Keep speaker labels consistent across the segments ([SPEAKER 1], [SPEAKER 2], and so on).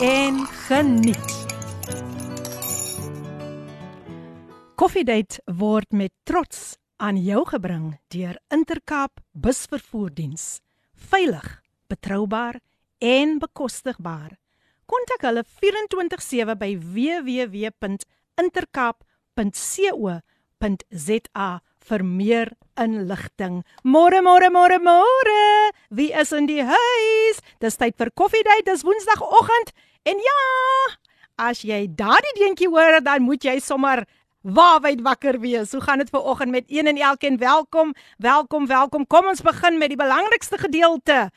[SPEAKER 1] en geniet. Koffiedייט word met trots aan jou gebring deur Intercape Busvervoerdiens. Veilig, betroubaar en bekostigbaar. Kontak hulle 24/7 by www.intercape.co.za vir meer inligting. Môre môre môre môre. Wie is in die huis? Dis tyd vir koffiedייט. Dis Woensdagoggend. En ja, as jy daardie deentjie hoor, dan moet jy sommer Waarwyd wakker wees. Hoe gaan dit ver oggend met een en elkeen? Welkom, welkom, welkom. Kom ons begin met die belangrikste gedeelte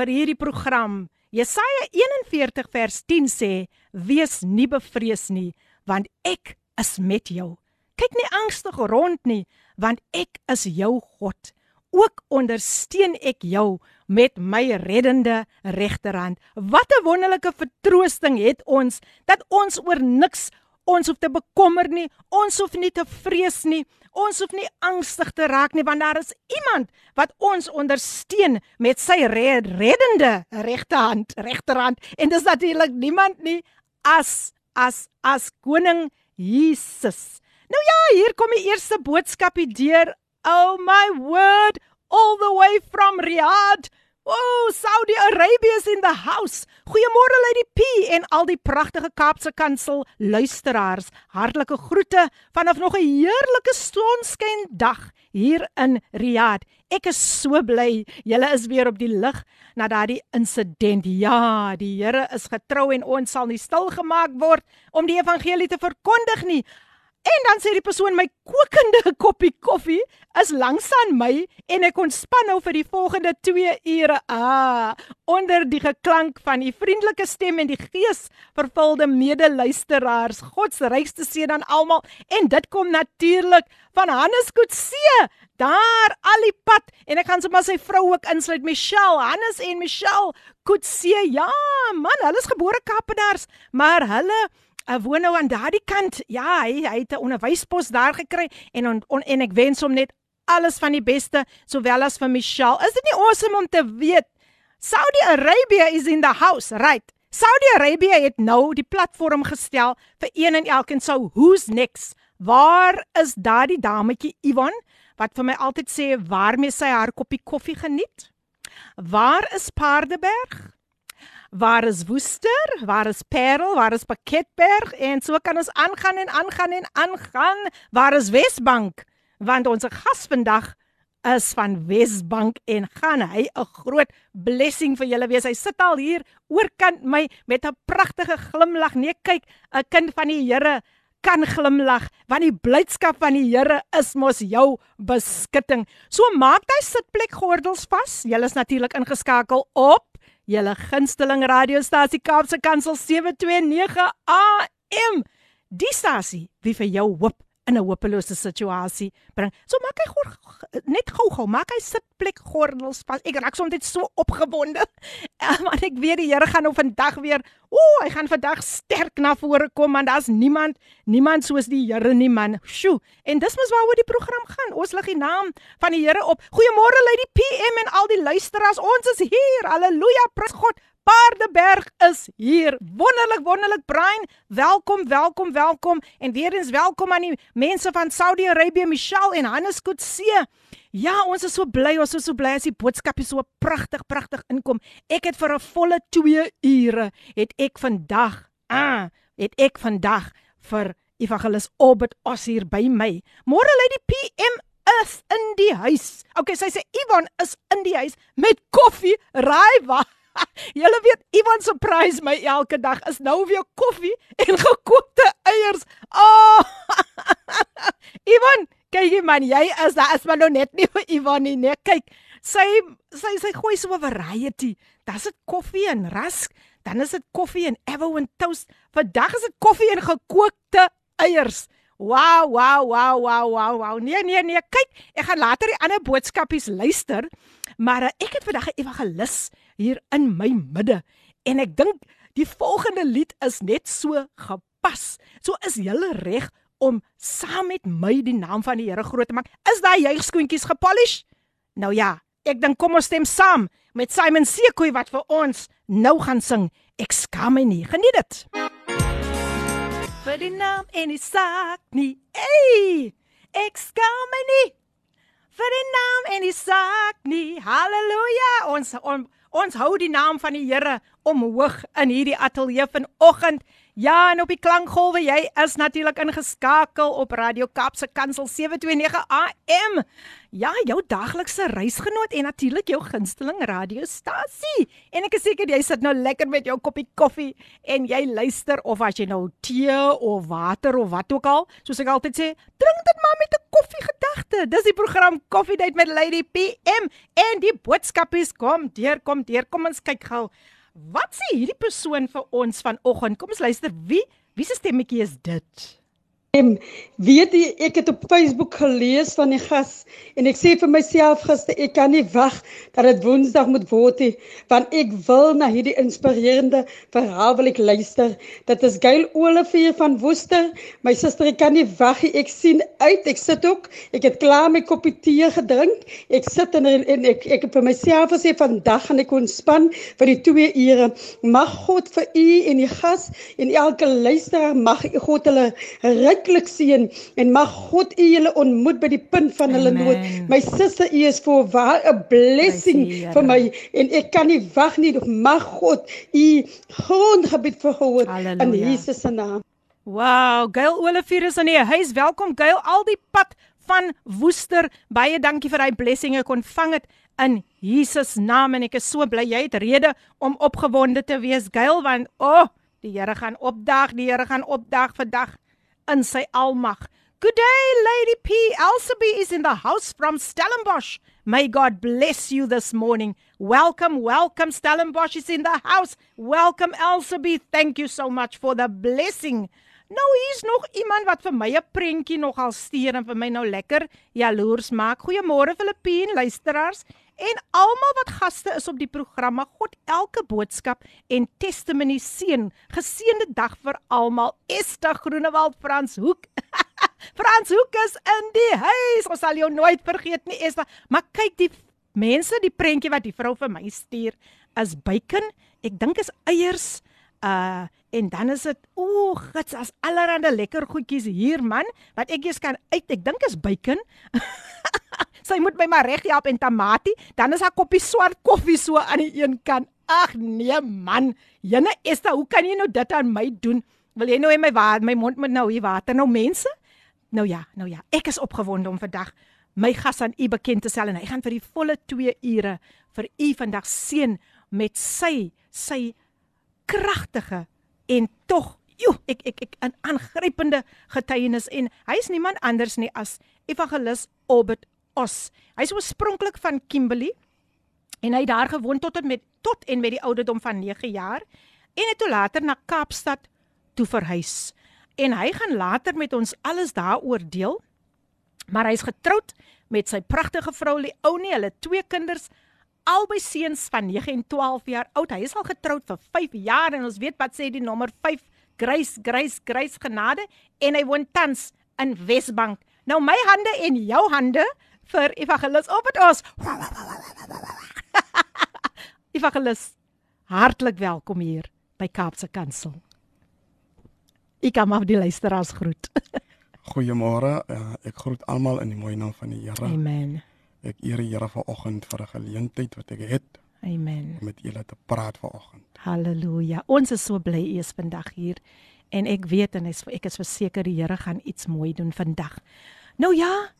[SPEAKER 1] vir hierdie program. Jesaja 41 vers 10 sê: "Wees nie bevrees nie, want ek is met jou. Kyk nie angstig rond nie, want ek is jou God. Ook ondersteun ek jou met my reddende regterhand." Wat 'n wonderlike vertroosting het ons dat ons oor niks ons hoef te bekommer nie, ons hoef nie te vrees nie, ons hoef nie angstig te raak nie want daar is iemand wat ons ondersteun met sy red, reddende regterhand, regterhand en dis natuurlik niemand nie as as as koning Jesus. Nou ja, hier kom die eerste boodskapie deur. Oh my word, all the way from Riyadh. Oh, Saudi Arabia is in the house. Goeiemôre Lady P en al die pragtige Kaapse Kansel luisteraars. Hartlike groete vanaf nog 'n heerlike sonskyn dag hier in Riyadh. Ek is so bly julle is weer op die lig na daardie insident. Ja, die Here is getrou en ons sal nie stil gemaak word om die evangelie te verkondig nie. En dan sê die persoon my kokende koppie koffie is langs aan my en ek ontspan nou vir die volgende 2 ure. Ah, onder die geklank van die vriendelike stem en die gees vervulde medeluisteraars. God se rykste seën aan almal en dit kom natuurlik van Hannes Kutse. Daar al die pad en ek gaan sommer sy vrou ook insluit Michelle, Hannes en Michelle Kutse. Ja, man, hulle is gebore Kaapenaars, maar hulle 'n woon nou aan daardie kant. Ja, hy hy het 'n onderwyspos daar gekry en on, on, en ek wens hom net alles van die beste sowel as vir Michelle. Is dit nie awesome om te weet Saudi Arabia is in the house, right? Saudi Arabia het nou die platform gestel vir een en elkeen sou who's next. Waar is daardie dametjie Ivan wat vir my altyd sê waarmee sy haar koppie koffie geniet? Waar is Paardeberg? Waar is Woester, waar is Parel, waar is Pakketberg en so kan ons aangaan en aangaan en aangaan. Waar is Wesbank? Want ons gas vandag is van Wesbank en gaan hy 'n groot blessing vir julle wees. Hy sit al hier oorkant my met 'n pragtige glimlag. Nee, kyk, 'n kind van die Here kan glimlag want die blydskap van die Here is mos jou beskutting. So maak jy sitplek gordels vas. Julle is natuurlik ingeskakel op julle gunsteling radiostasie Kaapse Kansel 729 AM. Die stasie wie vir jou hoop in 'n hopelose situasie bring. So maak hy gou net gou-gou, maak hy sitplek gordels vas. Ek raak soms net so opgewonde. Maar ek weet die Here gaan nou vandag weer, ooh, hy gaan vandag sterk na vore kom want daar's niemand, niemand soos die Here nie man. Sjoe. En dis mos waaroor die program gaan. Ons lig die naam van die Here op. Goeiemôre lei die PM en al die luisteraars. Ons is hier. Halleluja. Prys God. Paardeberg is hier. Wonderlik, wonderlik Brian. Welkom, welkom, welkom en weer eens welkom aan die mense van Saudi-Arabië, Michelle en Hannes Kutse. Ja, ons is so bly, ons is so bly as die boodskapie so pragtig, pragtig inkom. Ek het vir 'n volle 2 ure het ek vandag, ah, het ek vandag vir Evangelis Obed Os hier by my. Môre lê die PM is in die huis. Okay, sy sê Ivan is in die huis met koffie, raaiwa. Julle weet Ivan surprise my elke dag is nou weer koffie en gekookte eiers. Oh! Ivan, kyk jy man, jy is daar is maar nou net nie vir Ivan nie. Nee, kyk. Sy sy sy gooi so 'n variety. Daar's dit koffie en rask, dan is dit koffie en avo en toast. Vandag is dit koffie en gekookte eiers. Wow, wow, wow, wow, wow, wow. Nee, nee, nee. Kyk, ek gaan later die ander boodskapies luister, maar uh, ek het vandag 'n evangelis hier in my midde en ek dink die volgende lied is net so gepas. So is jy reg om saam met my die naam van die Here groot te maak. Is daai juigskoentjies gepolish? Nou ja, ek dink kom ons stem saam met Simon Sekoe wat vir ons nou gaan sing. Ek skaam my nie. Geniet dit. Vir die naam en die saak nie. Ey! Ek skaam my nie. Vir die naam en die saak nie. Halleluja. Ons on, ons hou die naam van die Here omhoog in hierdie ateljee vanoggend. Ja, en op die klankgolwe, jy is natuurlik ingeskakel op Radio Kapse Kansel 729 AM. Ja, jou daglikse reisgenoot en natuurlik jou gunsteling radiostasie. En ek is seker jy sit nou lekker met jou koppie koffie en jy luister of as jy nou tee of water of wat ook al, soos ek altyd sê, drink dit maar met 'n koffiegedagte. Dis die program Coffee Date met Lady PM en die boodskapies kom deur, kom deur. Kom ons kyk gou. Wat sê hierdie persoon vir ons vanoggend? Kom ons luister. Wie wie se stemmetjie is dit?
[SPEAKER 2] Em, weet jy ek het op Facebook gelees van die gas en ek sê vir myself gister ek kan nie wag dat dit Woensdag moet word nie want ek wil na hierdie inspirerende verhaal wil ek luister. Dit is Gail Olivier van Woester. My suster ek kan nie wag nie. Ek sien uit. Ek sit ook. Ek het klaar my koppie tee gedrink. Ek sit en, en ek ek het vir myself gesê vandag gaan ek ontspan vir die 2 ure. Mag God vir u en die gas en elke luisteraar mag God hulle ryk ryklik seën en mag God u julle ontmoet by die punt van hulle nood. My suster, u is vir waar 'n blessing vir my en ek kan nie wag nie. Mag God u grondgebied verhoog in Jesus se naam.
[SPEAKER 1] Wow, Gail Olivier is in die huis. Welkom Gail, al die pad van Woester. Baie dankie vir daai blessing ek ontvang het in Jesus naam en ek is so bly jy het rede om opgewonde te wees Gail want o, oh, die Here gaan opdag, die Here gaan opdag vandag in sy almag. Good day, Lady P. Elsabe is in the house from Stellenbosch. May God bless you this morning. Welcome, welcome. Stellenbosch is in the house. Welcome, Elsabe. Thank you so much for the blessing. Nou hier's nog iemand wat vir my 'n prentjie nogal stuur en vir my nou lekker jaloers maak. Goeiemôre Filippien luisteraars en almal wat gaste is op die programme. God elke boodskap en testimony seën. Geseënde dag vir almal. Esther Groenewald Frans Hoek. Frans Hoek is in die huis. Ons sal jou nooit vergeet nie Esther. Maar kyk die mense, die prentjie wat die vrou vir my stuur is bacon. Ek dink is eiers. Uh en dan is dit o, gits as allerhande lekker goedjies hier man wat ek eers kan uit. Ek dink is bacon. Sy moet my maar reg help en tamatie, dan is haar koppie swart koffie so aan die een kant. Ag nee man, jene Esther, hoe kan jy nou dit aan my doen? Wil jy nou in my water, my mond moet nou hier water nou mense? Nou ja, nou ja, ek is opgewonde om vandag my gas aan u bekend te stel en hy gaan vir die volle 2 ure vir u vandag seën met sy sy kragtige en tog Jo, ek ek ek 'n aangrypende getuienis en hy's niemand anders nie as Evangelis Obed Os. Hy's oorspronklik van Kimberley en hy het daar gewoon tot en met tot en met die ouderdom van 9 jaar en het toe later na Kaapstad toe verhuis. En hy gaan later met ons alles daaroor deel. Maar hy's getroud met sy pragtige vrou Leonie. Hulle twee kinders, albei seuns van 9 en 12 jaar oud. Hy is al getroud vir 5 jaar en ons weet wat sê die nommer 5 Grace Grace Grace genade en hy woon tans in Wesbank. Nou my hande en jou hande vir Evangelis op het ons. Evangelis, hartlik welkom hier by Kaapse Kansel. Ek kom af die luisteraars groet.
[SPEAKER 3] Goeiemôre. Uh, ek groet almal in die mooi naam van die Here.
[SPEAKER 1] Amen.
[SPEAKER 3] Ek eer die Here vanoggend vir 'n geleentheid wat ek het.
[SPEAKER 1] Amen.
[SPEAKER 3] Om met julle te praat vanoggend.
[SPEAKER 1] Halleluja. Ons is so bly u is vandag hier en ek weet en ek is verseker die Here gaan iets mooi doen vandag. Nou ja,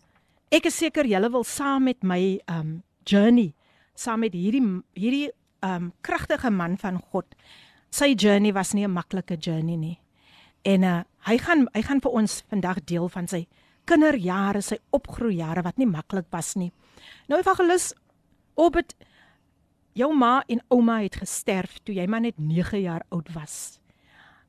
[SPEAKER 1] Ek is seker julle wil saam met my um journey, saam met hierdie hierdie um kragtige man van God. Sy journey was nie 'n maklike journey nie. En uh hy gaan hy gaan vir ons vandag deel van sy kinderjare, sy opgroeijare wat nie maklik was nie. Nou evangelis, Obed jou ma en ouma het gesterf toe jy maar net 9 jaar oud was.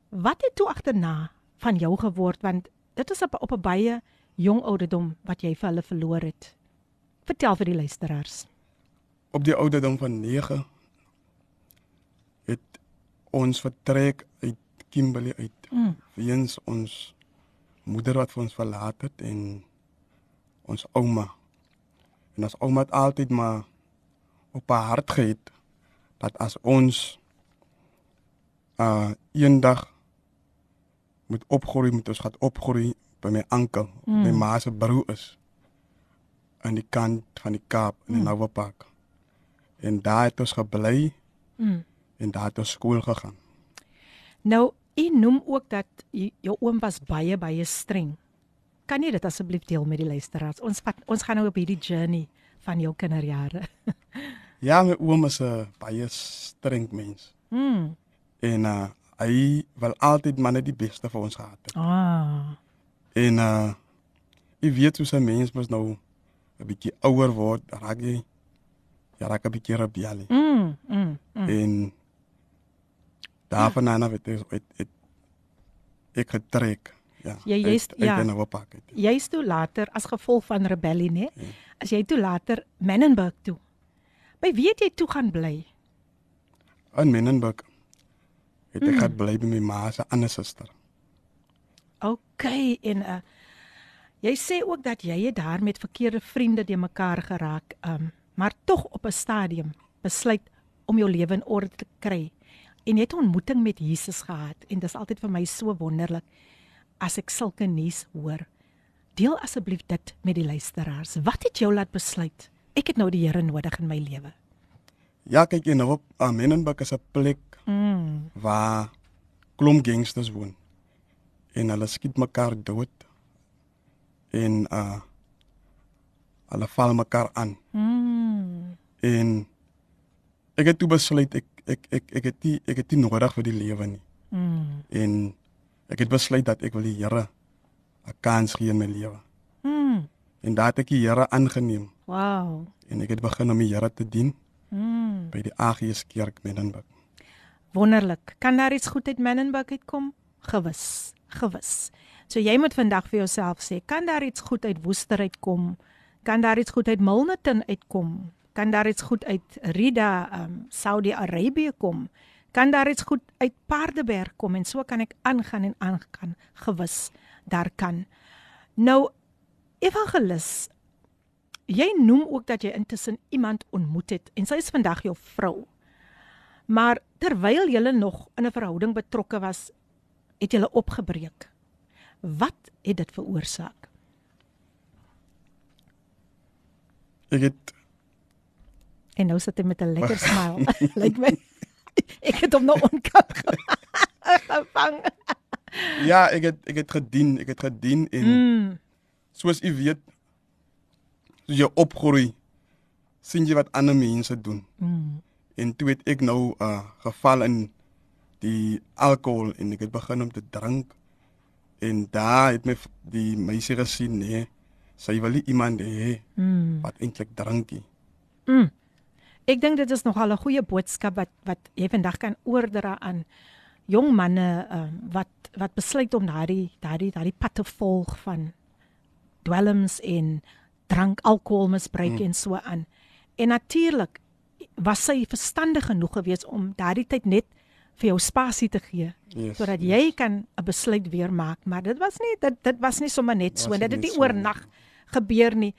[SPEAKER 1] Wat het toe agterna van jou geword want dit is op op 'n baie jong ouderdom wat jy vir hulle verloor het. Vertel vir die luisteraars.
[SPEAKER 3] Op die ouderdom van 9 het ons vertrek uit Kimberley uit.
[SPEAKER 1] Mm.
[SPEAKER 3] Weens ons moeder wat vir ons verlaat het en ons ouma. En ons ouma het altyd maar op haar hart gehad dat as ons uh eendag moet opgroei, moet ons gaan opgroei by my oom, mm. my ma se broer is aan die kant van die Kaap in die mm. Nouwe Park. En daar het ons gebly
[SPEAKER 1] Mm.
[SPEAKER 3] en daar het ons skool gegaan.
[SPEAKER 1] Nou, u noem ook dat jou oom was baie baie streng. Kan jy dit asseblief deel met die luisteraars? Ons vat, ons gaan nou op hierdie journey van jou kinderjare.
[SPEAKER 3] Ja, my oom is 'n baie streng mens.
[SPEAKER 1] Mm.
[SPEAKER 3] En uh hy wil altyd maar net die beste vir ons gehad het.
[SPEAKER 1] Ah.
[SPEAKER 3] En uh jy weet hoe 'n mens mos nou 'n bietjie ouer word, raak jy ja, raak 'n bietjie rebellie.
[SPEAKER 1] Mm. Mm. mm.
[SPEAKER 3] En daarvan aan af het ek het, het, ek getrek. Ja.
[SPEAKER 1] Jy- jy's-
[SPEAKER 3] uit- uit
[SPEAKER 1] ja.
[SPEAKER 3] die Nouwe Park uit.
[SPEAKER 1] Jy's toe later as gevolg van rebellie, né?
[SPEAKER 3] Ja.
[SPEAKER 1] As jy toe later Menenberg toe. By wie het jy toe gaan bly?
[SPEAKER 3] In Menenberg het ek
[SPEAKER 1] Mm.
[SPEAKER 3] gaan bly by my ma se ander suster.
[SPEAKER 1] OK en uh jy sê ook dat jy het daar met verkeerde vriende de mekaar geraak, um maar tog op 'n stadium besluit om jou lewe in orde te kry. En jy het 'n ontmoeting met Jesus gehad en dis altyd vir my so wonderlik as ek sulke nuus hoor. Deel asseblief dit met die luisteraars. Wat het jou laat besluit ek het nou die Here nodig in my lewe?
[SPEAKER 3] Ja, kyk en nou op Menenberg is 'n plek
[SPEAKER 1] Mm.
[SPEAKER 3] waar klomp gangsters woon. En hulle skiet mekaar dood. En uh hulle val mekaar aan.
[SPEAKER 1] Mm.
[SPEAKER 3] En ek het toe besluit ek ek ek ek het nie ek het nie nodig vir die lewe nie.
[SPEAKER 1] Mm.
[SPEAKER 3] En ek het besluit dat ek wil die Here 'n kans gee in my lewe.
[SPEAKER 1] Mm.
[SPEAKER 3] En daat ek die Here aangeneem
[SPEAKER 1] Wow.
[SPEAKER 3] en ek het begin om die Here te dien
[SPEAKER 1] Mm.
[SPEAKER 3] by die AGS Kerk Menenberg.
[SPEAKER 1] Wonderlik. Kan daar iets goed uit Menenberg uitkom? Gewis, gewis. So jy moet vandag vir jouself sê, kan daar iets goed uit Woester uitkom? Kan daar iets goed uit Milnerton uitkom? Kan daar iets goed uit Rida, um, Saudi-Arabië kom? Kan daar iets goed uit Paardeberg kom en so kan ek aangaan en aangaan. Gewis, daar kan. Nou evangelis Jy noem ook dat jy intussen iemand ontmoet het en sy is vandag jou vrou. Maar terwyl julle nog in 'n verhouding betrokke was, het julle opgebreek. Wat het dit veroorsaak?
[SPEAKER 3] Ek het
[SPEAKER 1] En nou sit hy met 'n lekker smile. Lyk my ek het hom nou onkant gevang.
[SPEAKER 3] ja, ek het ek het gedien, ek het gedien en
[SPEAKER 1] Mm.
[SPEAKER 3] soos u weet soos jy opgroei sien jy wat ander mense doen
[SPEAKER 1] Mm.
[SPEAKER 3] en toe het ek nou uh geval in die alkohol en ek het begin om te drink en daar het my die meisie gesien nee sy wil nie iemand hê
[SPEAKER 1] Mm.
[SPEAKER 3] wat eintlik drinkie
[SPEAKER 1] Mm. Ek dink dit is nogal 'n goeie boodskap wat wat jy vandag kan oordra aan jong manne um, wat wat besluit om daardie daardie daardie pad te volg van dwelms en drank, alkoholmisbruik
[SPEAKER 3] Mm.
[SPEAKER 1] en so aan. En natuurlik was sy verstandig genoeg geweest om daardie tyd net vir jou spasie te gee
[SPEAKER 3] yes,
[SPEAKER 1] sodat jy kan 'n besluit weer maak, maar dit was nie dit dit was nie sommer net so dit het nie
[SPEAKER 3] so
[SPEAKER 1] oornag gebeur nie.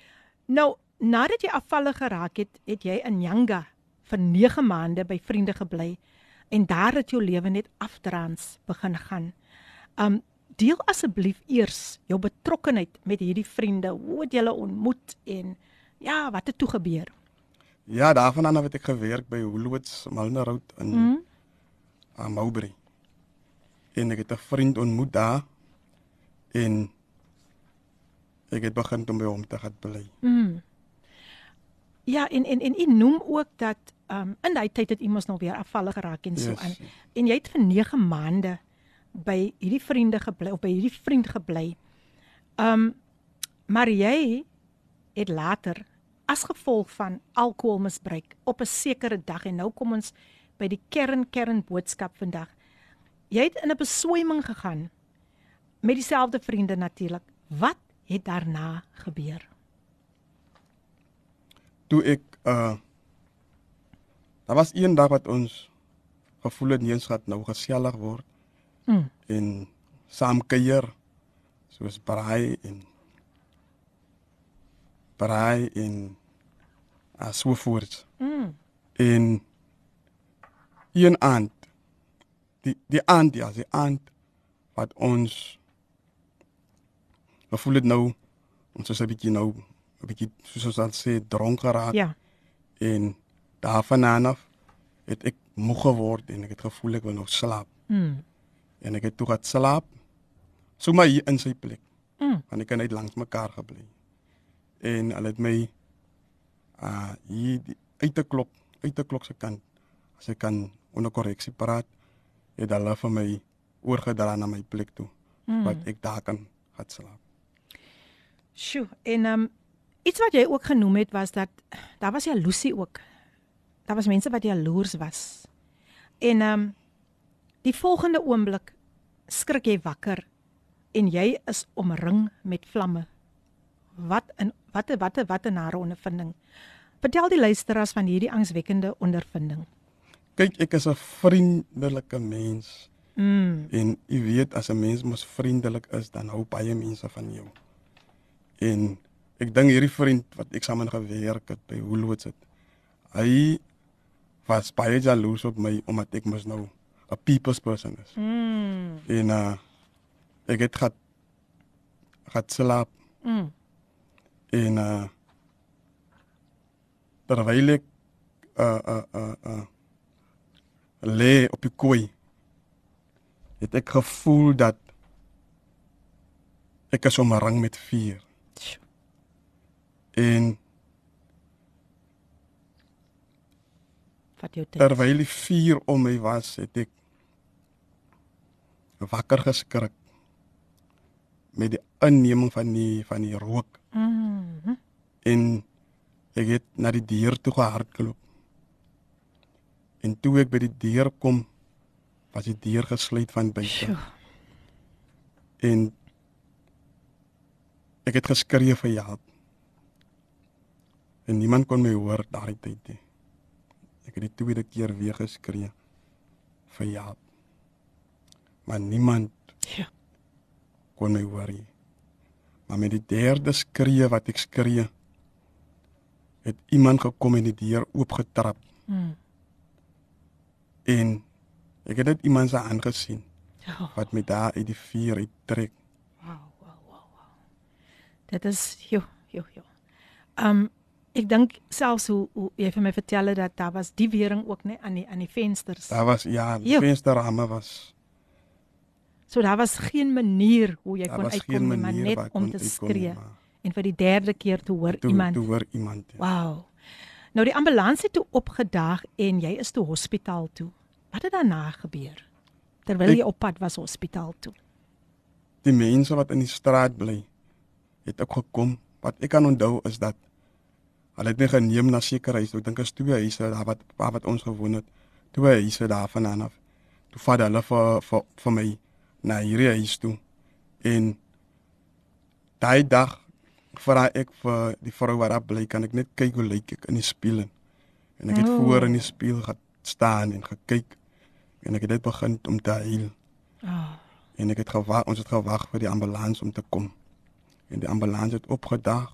[SPEAKER 1] Nou, nadat jy afvallig geraak het, het jy in Nyanga vir 9 maande by vriende gebly en daar het jou lewe net afdraans begin gaan. Um deel asseblief eers jou betrokkenheid met hierdie vriende. Hoe het julle ontmoet en ja, wat het toe gebeur?
[SPEAKER 3] ja daarvan af het ek gewerk by Woolworths Malne Road in mm. Uh, Mowbray en ek het 'n vriend ontmoet daar en ek het begin om by hom te gaan bly
[SPEAKER 1] Mm. Ja, en en en u noem ook dat um in daai tyd het u mos nog weer afvallig geraak en so
[SPEAKER 3] Yes.
[SPEAKER 1] aan. En jy het vir 9 maande by hierdie vriende gebly of by hierdie vriend gebly. Um maar jy het later as gevolg van alkoholmisbruik op 'n sekere dag en nou kom ons by die kern kern boodskap vandag. Jy het in 'n beswyming gegaan met dieselfde vriende natuurlik. Wat het daarna gebeur?
[SPEAKER 3] Toe ek uh daar was een dag wat ons gevoel het eens gaat nou gesellig word
[SPEAKER 1] Mm.
[SPEAKER 3] en saam kuier soos braai en braai en uh, so voort.
[SPEAKER 1] Mm.
[SPEAKER 3] En een aand die die aand ja, die aand wat ons gevoel het nou ons is 'n bietjie nou 'n bietjie soos ons dan sê dronk geraak
[SPEAKER 1] Ja.
[SPEAKER 3] en daarvan af het ek moeg geword en ek het gevoel ek wil nog slaap
[SPEAKER 1] Mm.
[SPEAKER 3] en ek het toe gaan slaap so maar hier in sy plek
[SPEAKER 1] Mm.
[SPEAKER 3] want ek het net langs mekaar gebly en hulle het my uh hier die, uit te klok uit te klok se kant as ek kan onder korreksie praat het hulle vir my oorgedra na my plek toe
[SPEAKER 1] Mm.
[SPEAKER 3] wat ek daar kan gaan slaap
[SPEAKER 1] Sjoe, en ehm um, iets wat jy ook genoem het was dat daar was jaloesie ook. Daar was mense wat jaloers was. En ehm um, die volgende oomblik skrik jy wakker en jy is omring met vlamme. Wat in wat 'n wat 'n wat 'n nare ondervinding. Vertel die luisteraars van hierdie angswekkende ondervinding.
[SPEAKER 3] Kyk ek is 'n vriendelike mens
[SPEAKER 1] Mm.
[SPEAKER 3] En jy weet as 'n mens mos vriendelik is, dan hou baie mense van jou. En ek dink hierdie vriend wat ek saam gewerk het by Woolworths het, hy was baie jaloers op my omdat ek mos nou 'n people's person is.
[SPEAKER 1] Mm.
[SPEAKER 3] En uh ek het gehad gehad slaap
[SPEAKER 1] Mm.
[SPEAKER 3] en uh terwyl ek uh uh uh, uh lê op die kooi het ek gevoel dat ek is omring met vuur en
[SPEAKER 1] Wat jou tyd.
[SPEAKER 3] terwyl die vuur om my was het ek wakker geskrik met die inneming van die van die rook
[SPEAKER 1] Mm.
[SPEAKER 3] en ek het na die deur toe gehardloop. En toe ek by die deur kom, was die deur gesluit van buite.
[SPEAKER 1] Sjoe.
[SPEAKER 3] En ek het geskree vir help. En niemand kon my hoor daardie tyd nie. Ek het die tweede keer weer geskree vir help. Maar niemand
[SPEAKER 1] Ja.
[SPEAKER 3] kon my hoor nie. Maar met die derde skree wat ek skree, het iemand gekom en die deur oopgetrap
[SPEAKER 1] Mm.
[SPEAKER 3] En ek het net iemand se aangesien
[SPEAKER 1] Ja.
[SPEAKER 3] wat my daar uit die vuur uittrek.
[SPEAKER 1] Wow, wow, wow, wow. Dit is jo, jo, jo. Um ek dink selfs hoe hoe jy vir my vertel het dat daar was die wering ook net aan die aan die vensters.
[SPEAKER 3] Daar was ja, die
[SPEAKER 1] Jo.
[SPEAKER 3] vensterramme was
[SPEAKER 1] So daar was geen manier hoe jy
[SPEAKER 3] daar
[SPEAKER 1] kon uitkom nie, maar net om te skree en vir die derde keer te hoor
[SPEAKER 3] Toe
[SPEAKER 1] iemand.
[SPEAKER 3] toe hoor iemand. Ja.
[SPEAKER 1] Wow. Nou die ambulans het toe opgedaag en jy is toe hospitaal toe. Wat het daarna gebeur? Terwyl
[SPEAKER 3] Ek-
[SPEAKER 1] jy op pad was hospitaal toe.
[SPEAKER 3] Die mense wat in die straat bly, het ook gekom. Wat ek kan onthou is dat hulle het my geneem na sekere huise. Ek dink is twee huise daar wat waar wat ons gewoon het. Twee huise daarvan af. Toe vat hulle vir vir vir my na hierdie huis toe. En daai dag vra ek vir die vrou wat daar bly, kan ek net kyk hoe lyk ek in die spieël. En ek het
[SPEAKER 1] Oh.
[SPEAKER 3] oh. voor in die spieël gaan staan en gekyk en ek het net begin om te huil.
[SPEAKER 1] Ah,
[SPEAKER 3] En ek het gewag, ons het gewag vir die ambulans om te kom. En die ambulans het opgedaag.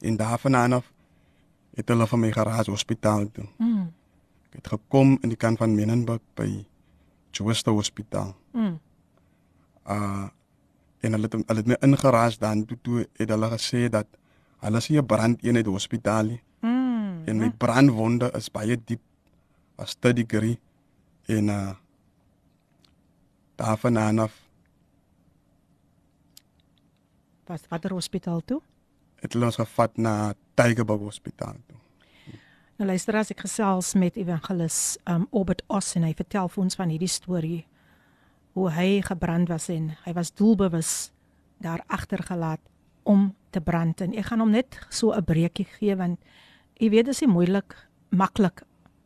[SPEAKER 3] En daarvan af het hulle van my garage hospitaal toe.
[SPEAKER 1] mm,
[SPEAKER 3] Ek het gekom in die kant van Menenberg by Jooste Hospitaal.
[SPEAKER 1] mm.
[SPEAKER 3] Uh en hulle het hulle het my ingeraas dan toe toe het hulle gesê dat hulle sien 'n brandeenheid hospitaal nie.
[SPEAKER 1] Mm.
[SPEAKER 3] En my brandwonde is baie diep. Was 3 degree en uh daarvan af
[SPEAKER 1] was watter hospitaal toe?
[SPEAKER 3] het hulle ons gevat na Tygerberg Hospitaal toe.
[SPEAKER 1] Nou luister as ek gesels met evangelis um Obert Os en hy vertel vir ons van hierdie storie hoe hy gebrand was en hy was doelbewus daar agtergelaat om te brand en ek gaan hom net so 'n breekie gee want jy weet dit is nie moeilik maklik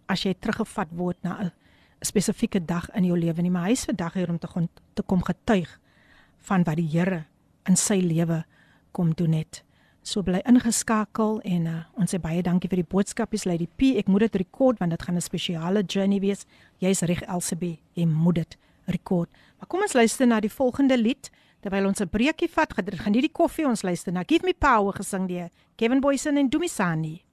[SPEAKER 1] as jy teruggevat word na 'n spesifieke dag in jou lewe nie, maar hy is vandag hier om te kom te kom getuig van wat die Here in sy lewe kom doen het. So bly ingeskakel en uh, ons sê baie dankie vir die boodskapies Lady P. Ek moet dit rekord want dit gaan 'n spesiale journey wees. Jy's reg Elsabie, jy moet dit rekord. Maar kom ons luister na die volgende lied terwyl ons 'n breekie vat. Nie die koffie ons luister na Give Me Power gesing deur Kevin Boysen en Dumisani.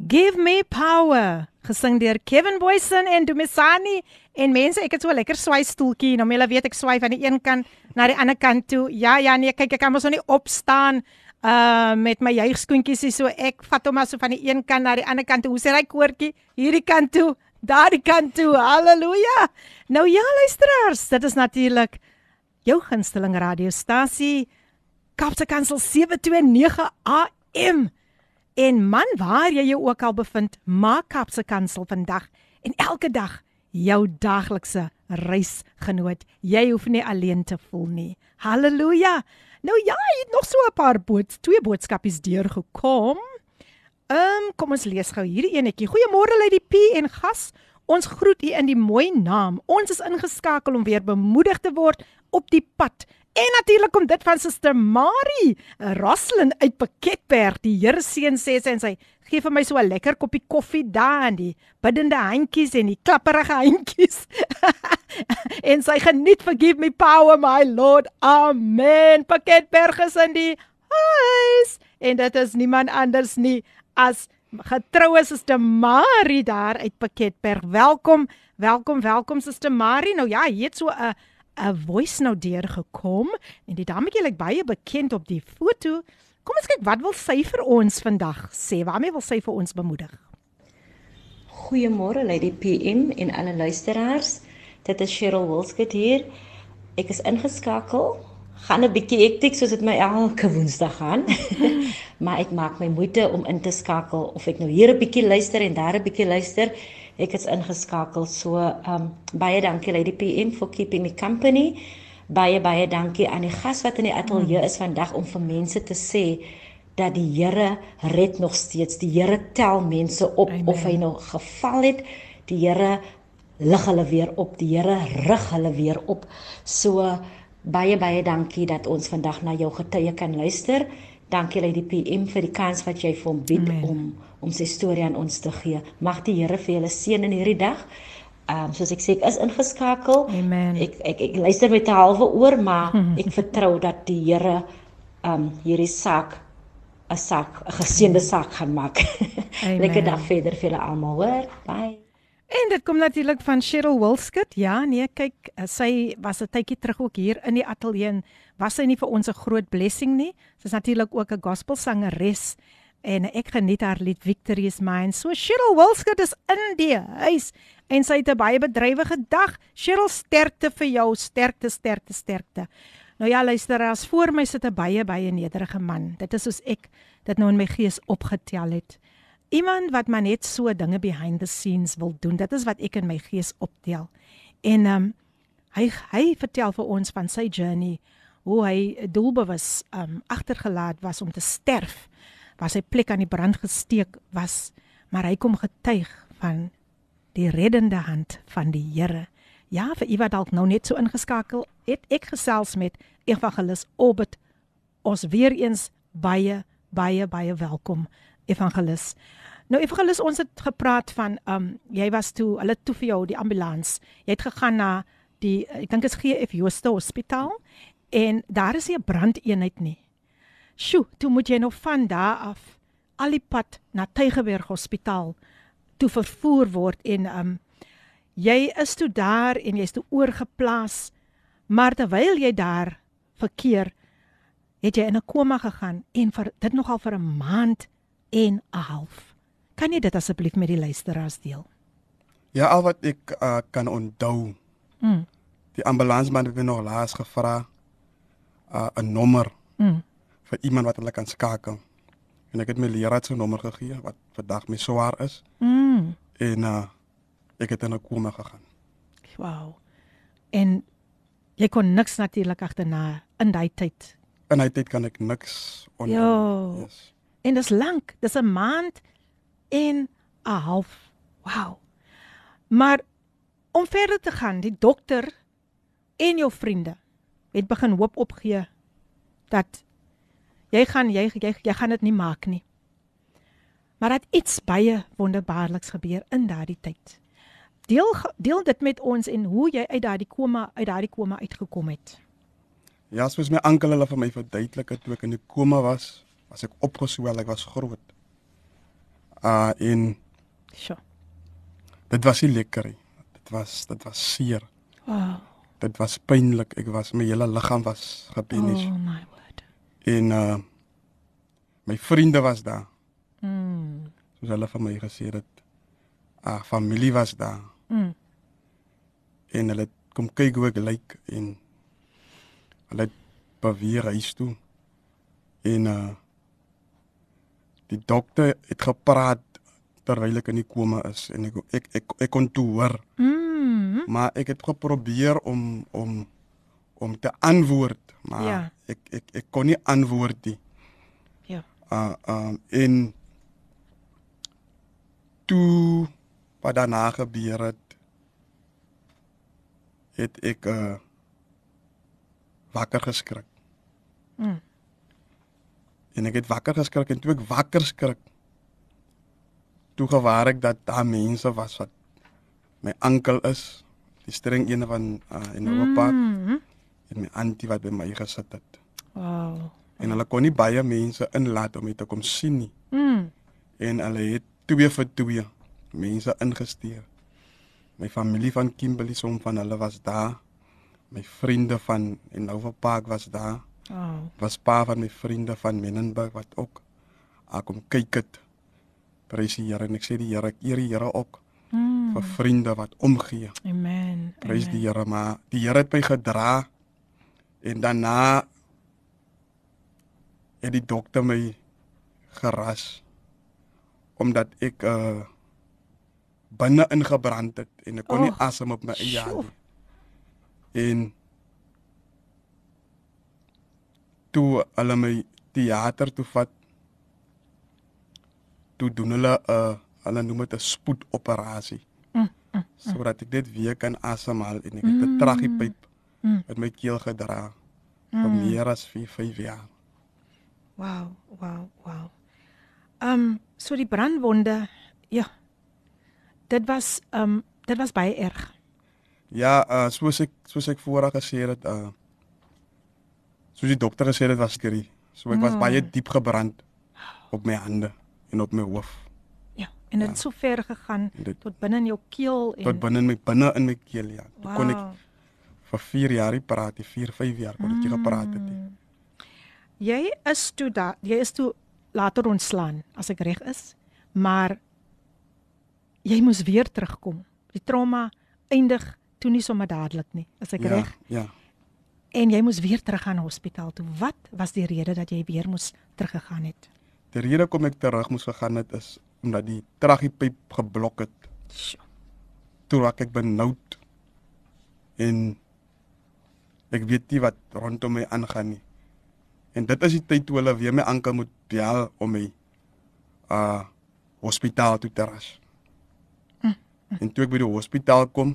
[SPEAKER 1] Give me power gesing deur Kevin Boysen en Dumisani en mense ek het so 'n lekker swaai stoeltjie nou jy weet ek swaai van die een kant na die ander kant toe ja ja nee kyk ek kan mos nou nie opstaan uh met my juigskoentjies so ek vat hom maar so van die een kant na die ander kant toe hoe sê hy koortjie hierdie kant toe daardie kant toe haleluja nou ja luisteraars dit is natuurlik jou gunsteling radiostasie Kapse Kansel 729 AM En man, waar jy jou ook al bevind, maak Kapse Kansel vandag en elke dag jou daglikse reisgenoot. Jy hoef nie alleen te voel nie. Halleluja. Nou ja, jy het nog so 'n paar bood, twee boodskapies deurgekom. Ehm, um, kom ons lees gou hierdie enetjie. Goeiemôre Lady P en gas. Ons groet u in die mooi naam. Ons is ingeskakel om weer bemoedig te word op die pad En natuurlik kom dit van Suster Marie, Roslyn uit Pakketberg. Die Here seën sê sy en sy gee vir my so 'n lekker koppie koffie daar in die biddende handjies en die klapperige handjies. en sy geniet forgive me power my Lord. Amen. Pakketberg is in die huis. En dit is niemand anders nie as getroue Suster Marie daar uit Pakketberg. Welkom. Welkom, welkom Suster Marie. Nou ja, hier het so 'n 'n voice note deurgekom en die dametjie lyk baie bekend op die foto. Kom ons kyk wat wil sy vir ons vandag sê. Waarmee wil sy vir ons bemoedig?
[SPEAKER 4] Goeiemôre Lady PM en alle luisteraars. Dit is Cheryl Wilskut hier. Ek is ingeskakel. Gaan 'n bietjie hektiek soos dit my elke Woensdag gaan. maar ek maak my moeite om in te skakel of ek nou hier 'n bietjie luister en daar 'n bietjie luister ek is ingeskakel. So um baie dankie Lady PM for keeping me company. Baie baie dankie aan die gas wat in die ateljee is vandag om vir mense te sê dat die Here red nog steeds. Die Here tel mense op Amen. of hy nou geval het. Die Here lig hulle weer op. Die Here rig hulle weer op. So baie baie dankie dat ons vandag na jou getuie kan luister. Dankie Lady PM vir die kans wat jy vir hom bied Amen. om om sy storie aan ons te gee. Mag die Here vir julle seën in hierdie dag. Ehm um, soos ek sê, ek is ingeskakel.
[SPEAKER 1] Amen.
[SPEAKER 4] Ek ek ek luister met 'n halwe oor, maar ek vertrou dat die Here ehm um, hierdie saak 'n saak, 'n geseënde saak gaan maak. Lekker dag verder vir julle almal, hoor. Bye.
[SPEAKER 1] En dit kom natuurlik van Cheryl Wilskut. Ja, nee, kyk, sy was 'n tydjie terug ook hier in die ateljee. Was sy nie vir ons 'n groot blessing nie? Sy's natuurlik ook 'n gospelsangeres en ek geniet haar lied Victory is mine. So Cheryl Wilskut is in die huis en sy het 'n baie bedrywige dag. Cheryl, sterkte vir jou, sterkte, sterkte, sterkte. Nou ja, luister, as voor my sit 'n baie baie nederige man. Dit is soos ek dit nou in my gees opgetel het. Iemand wat maar net so dinge behind the scenes wil doen. Dit is wat ek in my gees optel. En ehm um, hy hy vertel vir ons van sy journey hoe hy doelbewus ehm um, agtergelaat was om te sterf waar sy plek aan die brand gesteek was, maar hy kom getuig van die reddende hand van die Here. Ja, vir wat dalk nou net so ingeskakel het, ek gesels met Evangelis Obed. Ons weer eens baie baie baie welkom Evangelis. Nou Evangelis, ons het gepraat van um jy was toe hulle toe vir jou die ambulans. Jy het gegaan na die ek dink dit is GF Jooste Hospitaal en daar is 'n brandeenheid nie. Sjoe, toe moet jy nog van daar af al die pad na Tygerberg Hospitaal toe vervoer word en um jy is toe daar en jy's toe oorgeplaas. Maar terwyl jy daar verkeer, het jy in 'n koma gegaan en vir dit nogal vir 'n maand en 'n half. Kan jy dit asseblief met die luisteraars deel?
[SPEAKER 3] Ja, al wat ek uh, kan onthou. Mm. Die ambulansman het my nog laas gevra uh, 'n nommer. Mm vir iemand wat hulle kan skakel. En ek het my leraar se nommer gegee wat vandag my swaar is. Mm. En uh ek het in 'n koma gegaan.
[SPEAKER 1] Wow. En jy kon niks natuurlik agterna in daai tyd
[SPEAKER 3] in hy tyd kan ek niks on.
[SPEAKER 1] Ja.
[SPEAKER 3] Yes.
[SPEAKER 1] En dis lank. Dis 'n maand en 'n half. Wow. Maar om verder te gaan, die dokter en jou vriende het begin hoop opgee dat jy gaan jy jy, jy gaan dit nie maak nie. Maar dat iets baie wonderbaarliks gebeur in daardie tyd. Deel deel dit met ons en hoe jy uit daardie koma uit daardie koma uitgekom het.
[SPEAKER 3] Ja, soos my oom hulle vir my verduidelik het toe ek in die koma was, was ek opgeswel, ek was groot. Uh en
[SPEAKER 1] Sjoe.
[SPEAKER 3] dit was nie lekker nie. Dit was dit was seer.
[SPEAKER 1] Wow.
[SPEAKER 3] Dit was pynlik. Ek was my hele liggaam was gepenies.
[SPEAKER 1] Oh my word.
[SPEAKER 3] En uh my vriende was daar.
[SPEAKER 1] Mm.
[SPEAKER 3] Soos hulle vir my gesê het. Uh familie was daar
[SPEAKER 1] Mm.
[SPEAKER 3] en hulle kom kyk hoe ek lyk en hulle beweer huis toe. En uh die dokter het gepraat terwyl ek in die koma is en ek ek ek, ek kon toe hoor,
[SPEAKER 1] Mm.
[SPEAKER 3] maar ek het geprobeer om om om te antwoord, maar
[SPEAKER 1] Ja.
[SPEAKER 3] ek ek ek kon nie antwoord nie.
[SPEAKER 1] Ja.
[SPEAKER 3] uh um in toe wat daarna gebeur het het ek uh wakker geskrik.
[SPEAKER 1] Mm.
[SPEAKER 3] En ek het wakker geskrik en toe ek wakker skrik toe gewaar ek dat daar mense was wat my oom is, die streng een van uh in Europa
[SPEAKER 1] Mm.
[SPEAKER 3] en my auntie wat by my gesit het.
[SPEAKER 1] Wow.
[SPEAKER 3] En hulle kon nie baie mense inlaat om my te kom sien nie.
[SPEAKER 1] Mm.
[SPEAKER 3] en hulle het twee vir twee mense ingestuur. My familie van Kimberley som van hulle was daar. My vriende van en Nova Park was daar.
[SPEAKER 1] Wow.
[SPEAKER 3] Was pa van my vriende van Menenberg wat ook ah, kom kyk het. Prys die Here en ek sê die Here, ek eer die Here ook
[SPEAKER 1] Mm.
[SPEAKER 3] vir vriende wat omgee.
[SPEAKER 1] Amen.
[SPEAKER 3] Prys
[SPEAKER 1] Amen.
[SPEAKER 3] die Here, maar die Here het my gedra en daarna het die dokter my geras omdat ek uh binne ingebrand het en ek kon nie
[SPEAKER 1] Och,
[SPEAKER 3] asem op my eie hou nie. En toe hulle my teater toe vat toe doen hulle 'n uh, hulle noem dit 'n spoedoperasie sodat ek net weer kan asemhaal en ek het 'n tragiepyp
[SPEAKER 1] Mm.
[SPEAKER 3] met my keel gedra vir meer as 4 5 jaar.
[SPEAKER 1] Wow, wow, wow. Ehm um, so die brandwonde, ja. Dit was ehm um, dit was baie erg.
[SPEAKER 3] Ja, uh soos ek soos ek voorheen gesê het, uh soos die dokter gesê het, dit was skerry. So ek was
[SPEAKER 1] Mm.
[SPEAKER 3] baie diep gebrand op my hande en op my hoof.
[SPEAKER 1] Ja, en dit het so ver gegaan
[SPEAKER 3] dit-
[SPEAKER 1] tot binne in jou keel en
[SPEAKER 3] Tot binne in my binne in my keel ja. Toe kon ek
[SPEAKER 1] Wow.
[SPEAKER 3] vir 4 jaar nie praat, nie, 4 5 jaar kon ek nie gepraat het nie.
[SPEAKER 1] Jy is toe da, jy is toe later ontslaan as ek reg is, maar jy moes weer terugkom. Die trauma eindig toe nie sommer dadelik nie, as ek
[SPEAKER 3] Ja,
[SPEAKER 1] reg.
[SPEAKER 3] ja.
[SPEAKER 1] En jy moes weer terug gaan hospitaal toe. Wat was die rede dat jy weer moes teruggegaan het?
[SPEAKER 3] Die rede kom ek terug moes gegaan het is omdat die tragiepyp geblok het.
[SPEAKER 1] Sjoe.
[SPEAKER 3] Toe raak ek benoud en ek weet nie wat rondom my aangaan nie. En dit is die tyd toe hulle weer my ankel moet bel om my uh hospitaal toe te ras. En toe ek by die hospitaal kom,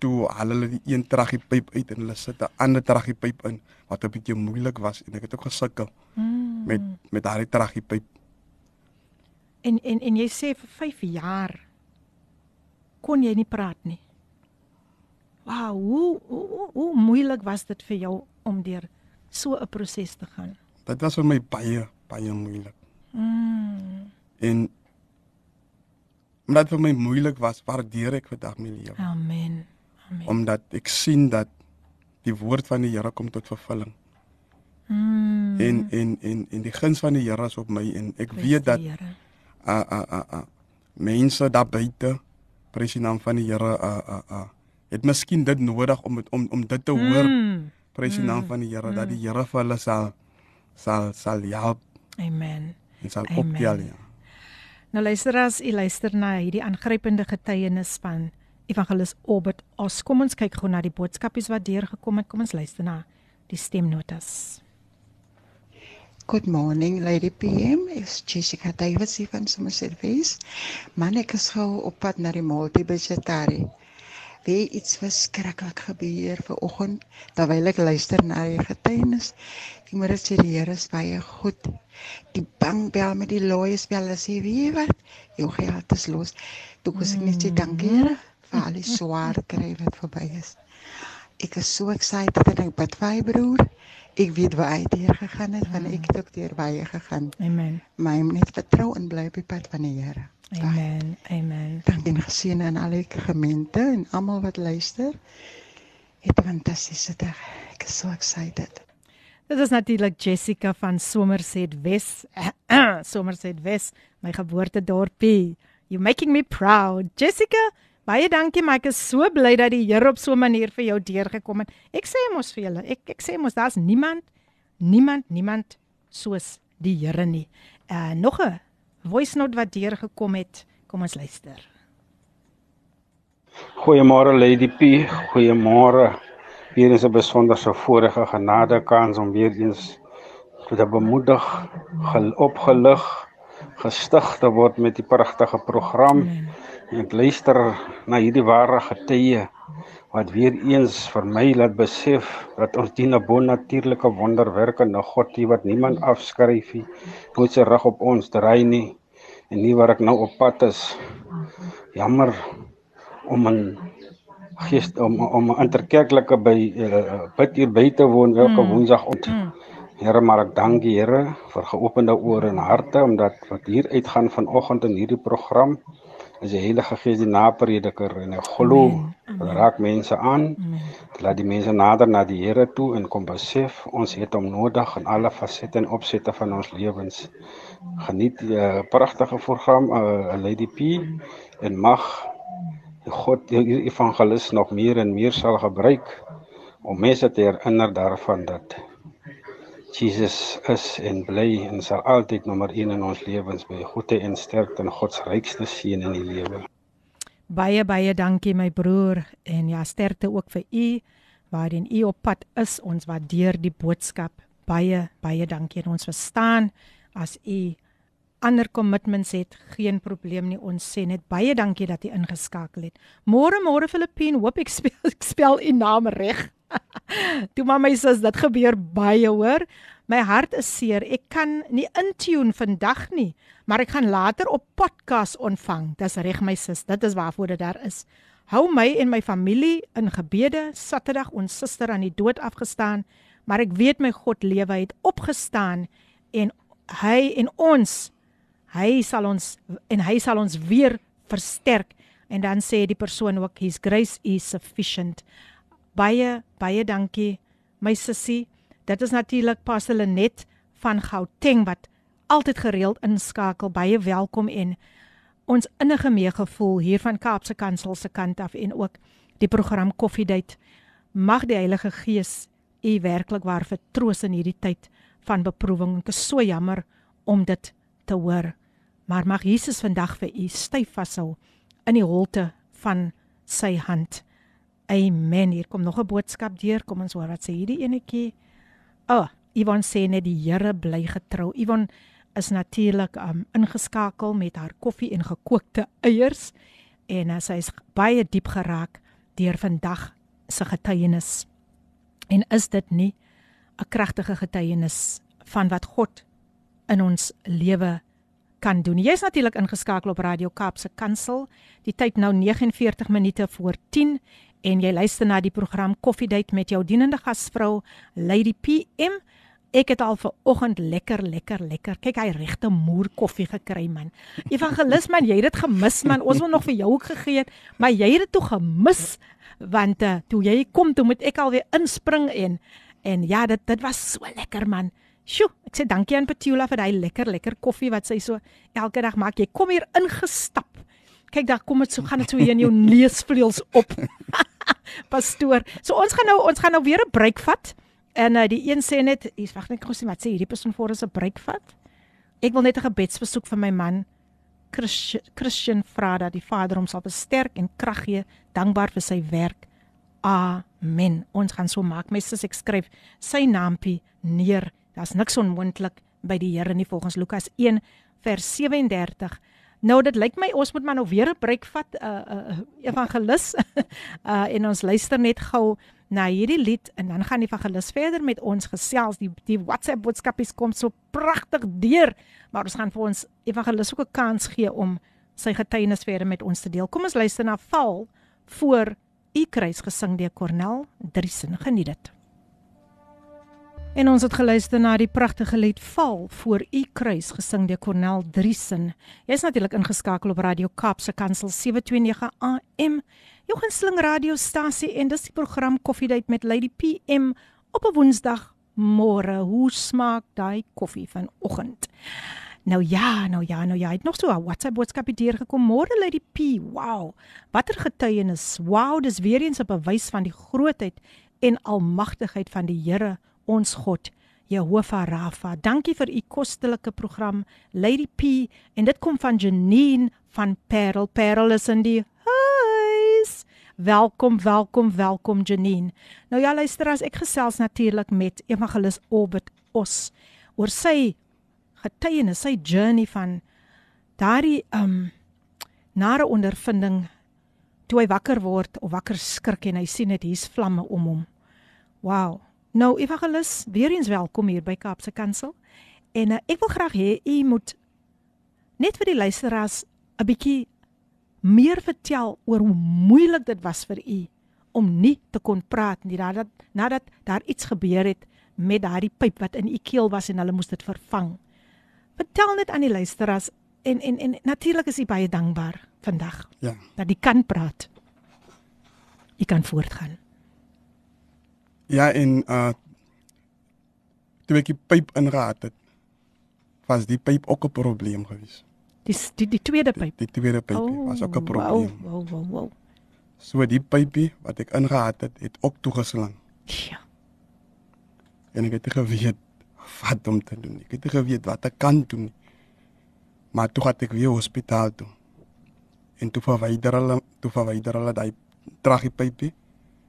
[SPEAKER 3] toe haal hulle die een tragiepyp uit en hulle sit 'n ander tragiepyp in wat 'n bietjie moeilik was en ek het ook gesukkel
[SPEAKER 1] Mm.
[SPEAKER 3] met met daardie tragiepyp.
[SPEAKER 1] En en en jy sê vir 5 jaar kon jy nie praat nie. Wow, hoe hoe, hoe, hoe moeilik was dit vir jou om deur so 'n proses te gaan?
[SPEAKER 3] Dit was vir my baie baie moeilik.
[SPEAKER 1] Mm.
[SPEAKER 3] En omdat vir my moeilik was, waardeer ek vandag my lewe.
[SPEAKER 1] Amen. Amen.
[SPEAKER 3] Omdat ek sien dat die woord van die Here kom tot vervulling.
[SPEAKER 1] Mm.
[SPEAKER 3] En en en en die guns van die Here is op my en ek
[SPEAKER 1] Prys
[SPEAKER 3] weet dat uh uh uh uh mense daar buite prys die naam van die Here uh uh uh het miskien dit nodig om het, om om dit te hoor.
[SPEAKER 1] Mm.
[SPEAKER 3] Prys die naam van die Here dat die Here vir hulle sal sal sal help
[SPEAKER 1] Amen.
[SPEAKER 3] en sal optel ja.
[SPEAKER 1] Nou luister as u luister na hierdie aangrypende getuienis van Evangelis Obert. Ons kom ons kyk gou na die boodskapies wat deurgekom het. Kom ons luister na die stemnotas.
[SPEAKER 5] Good morning, Lady PM. It's Jessica Davis van Somerset West. Man, ek is gou op pad na die multibudgetary. Wie iets verskriklik gebeur vanoggend terwyl ek luister na die getuienis. Ek moet dit sê die Here is baie goed. Die bankbel met die lawyers bel as jy weet wat, jou geld is los. Toe kos ek net sê dankie Here vir al die swaar kry wat verby is. Ek is so excited en ek bid vir my broer. Ek weet waar hy deur gegaan het, want ek het ook deur baie gegaan.
[SPEAKER 1] Amen.
[SPEAKER 5] My net vertrou en bly op die pad van die Here.
[SPEAKER 1] Amen. Amen.
[SPEAKER 5] Dankie en geseën aan al die gemeente en almal wat luister. Het 'n fantastiese dag. Ek is so excited.
[SPEAKER 1] Dit is natuurlik Jessica van Somerset Wes. Somerset Wes, my geboortedorpie. You making me proud. Jessica, baie dankie, maar ek is so bly dat die Here op so 'n manier vir jou deurgekom het. Ek sê mos vir julle, ek ek sê mos daar's niemand niemand niemand soos die Here nie. Uh nog 'n voice note wat deurgekom het. Kom ons luister.
[SPEAKER 6] Goeiemôre Lady P. Goeiemôre. Hier is 'n besonderse voorrege genade kans om weer eens te bemoedig, gel opgelig, gestig te word met die pragtige program. En ek luister na hierdie ware getuie wat weer eens vir my laat besef dat ons dien 'n bonatuurlike wonderwerkende God hier wat niemand afskryf nie. Moet sy rug op ons draai nie. En nie waar ek nou op pad is. Jammer om 'n gees om om 'n interkerklike by uh, bid hier by te woon elke mm. woensdagoggend. Mm. Here, maar ek dank die Here vir geopende ore en harte omdat wat hier uitgaan vanoggend in hierdie program is die Heilige Gees die naprediker en ek glo dit raak mense aan. Dit laat die mense nader na die Here toe en kom besef ons het hom nodig in alle fasette en opsette van ons lewens. Geniet die uh, pragtige program uh, Lady P en mag God die evangelis nog meer en meer sal gebruik om mense te herinner daarvan dat Jesus is en bly en sal altyd nommer 1 in ons lewens by goeie en sterkte en God se rykste seën in die lewe.
[SPEAKER 1] Baie baie dankie my broer en ja sterkte ook vir u waarin u op pad is. Ons waardeer die boodskap. Baie baie dankie en ons verstaan as u ander commitments het, geen probleem nie. Ons sê net baie dankie dat jy ingeskakel het. Môre môre Filippien, hoop ek spel ek spel u naam reg. Toe maar my sis, dit gebeur baie hoor. My hart is seer. Ek kan nie intune vandag nie, maar ek gaan later op podcast ontvang. Dis reg my sis, dit is waarvoor dit daar is. Hou my en my familie in gebede. Saterdag ons suster aan die dood afgestaan, maar ek weet my God lewe, hy het opgestaan en hy en ons hy sal ons en hy sal ons weer versterk en dan sê die persoon ook his grace is sufficient baie baie dankie my sussie dit is natuurlik Pastor Lenet van Gauteng wat altyd gereeld inskakel baie welkom en ons innige meegevoel hier van Kaapse Kansel se kant af en ook die program Koffiedייט mag die Heilige Gees u werklik waar vertroos in hierdie tyd van beproewing ek is so jammer om dit te hoor maar mag Jesus vandag vir u styf vashou in die holte van sy hand. Amen. Hier kom nog 'n boodskap deur. Kom ons hoor wat sê hierdie enetjie. O, oh, Yvonne sê net die Here bly getrou. Yvonne is natuurlik um, ingeskakel met haar koffie en gekookte eiers en uh, sy is baie diep geraak deur vandag se getuienis. En is dit nie 'n kragtige getuienis van wat God in ons lewe kan doen. Jy's natuurlik ingeskakel op Radio Kaapse Kansel. Die tyd nou 49 minute voor 10 en jy luister na die program Koffiedייט met jou dienende gasvrou Lady PM. Ek het al ver oggend lekker lekker lekker. Kyk hy regte moer koffie gekry man. Evangelis man, jy het dit gemis man. Ons wil nog vir jou ook gegee het, maar jy het dit toe gemis want uh, toe jy kom toe moet ek alweer inspring en en ja, dit dit was so lekker man. Sjoe, ek sê dankie aan Petula vir daai lekker lekker koffie wat sy so elke dag maak. Jy kom hier ingestap. Kyk, daar kom dit so gaan dit so hier in jou neusvleuels op. Pastoor. So ons gaan nou ons gaan nou weer 'n breek vat. En uh, die een sê net, hier's wag net gou sien wat sê hierdie persoon voor ons 'n breek vat. Ek wil net 'n gebedsbesoek vir my man Christian, Christian vra dat die Vader hom sal besterk en krag gee, dankbaar vir sy werk Amen. Ons gaan so maak. My ek skryf sy naampie neer. Daar's niks onmoontlik by die Here nie volgens Lukas 1 vers 37. Nou dit lyk my ons moet maar nou weer 'n breek vat uh, uh evangelis uh en ons luister net gou na hierdie lied en dan gaan die evangelis verder met ons gesels. Die die WhatsApp boodskapies kom so pragtig deur, maar ons gaan vir ons evangelis ook 'n kans gee om sy getuienis verder met ons te deel. Kom ons luister na Val voor U kruis gesing deur Cornel Driesen. Geniet dit. En ons het geluister na die pragtige lied Val voor U kruis gesing deur Cornel Driesen. Jy's natuurlik ingeskakel op Radio Kaapse Kansel 729 AM. Jou gunsteling radiostasie en dis die program Koffiedייט met Lady PM op 'n Woensdag môre. Hoe smaak daai koffie vanoggend? Nou ja, nou ja, nou ja, het nog so 'n WhatsApp boodskap hier gekom. Môre Lady P. Wow. Watter getuienis. Wow, dis weer eens 'n bewys van die grootheid en almagtigheid van die Here ons God. Jehovah Rafa. Dankie vir u kostelike program Lady P en dit kom van Janine van Parel. Parel is in die huis. Welkom, welkom, welkom Janine. Nou ja, luister as ek gesels natuurlik met Evangelis Orbit Os oor sy getuienis, sy journey van daardie um nare ondervinding toe hy wakker word of wakker skrik en hy sien dit hier's vlamme om hom. Wow. Nou Evangelis, weer eens welkom hier by Kaapse Kansel. En uh, ek wil graag hê u moet net vir die luisteraars 'n bietjie meer vertel oor hoe moeilik dit was vir u om nie te kon praat nie nadat nadat daar iets gebeur het met daardie pyp wat in u keel was en hulle moes dit vervang. Vertel net aan die luisteraars en en en natuurlik is u baie dankbaar vandag.
[SPEAKER 3] Ja.
[SPEAKER 1] Dat u kan praat. U kan voortgaan.
[SPEAKER 3] Ja, en uh toe ek die pyp ingehaat het, was die pyp ook 'n probleem gewees.
[SPEAKER 1] Die die, die tweede pyp.
[SPEAKER 3] Die, die tweede pyp oh, was ook 'n probleem.
[SPEAKER 1] Wow, wow, wow, wow.
[SPEAKER 3] So die pypie wat ek ingehaat het, het ook toegeslaan.
[SPEAKER 1] Ja.
[SPEAKER 3] En ek het nie geweet wat om te doen. Ek het nie geweet wat ek kan doen. Maar toe het ek weer hospitaal toe. En toe verwyder hulle, toe verwyder hulle daai tragiepypie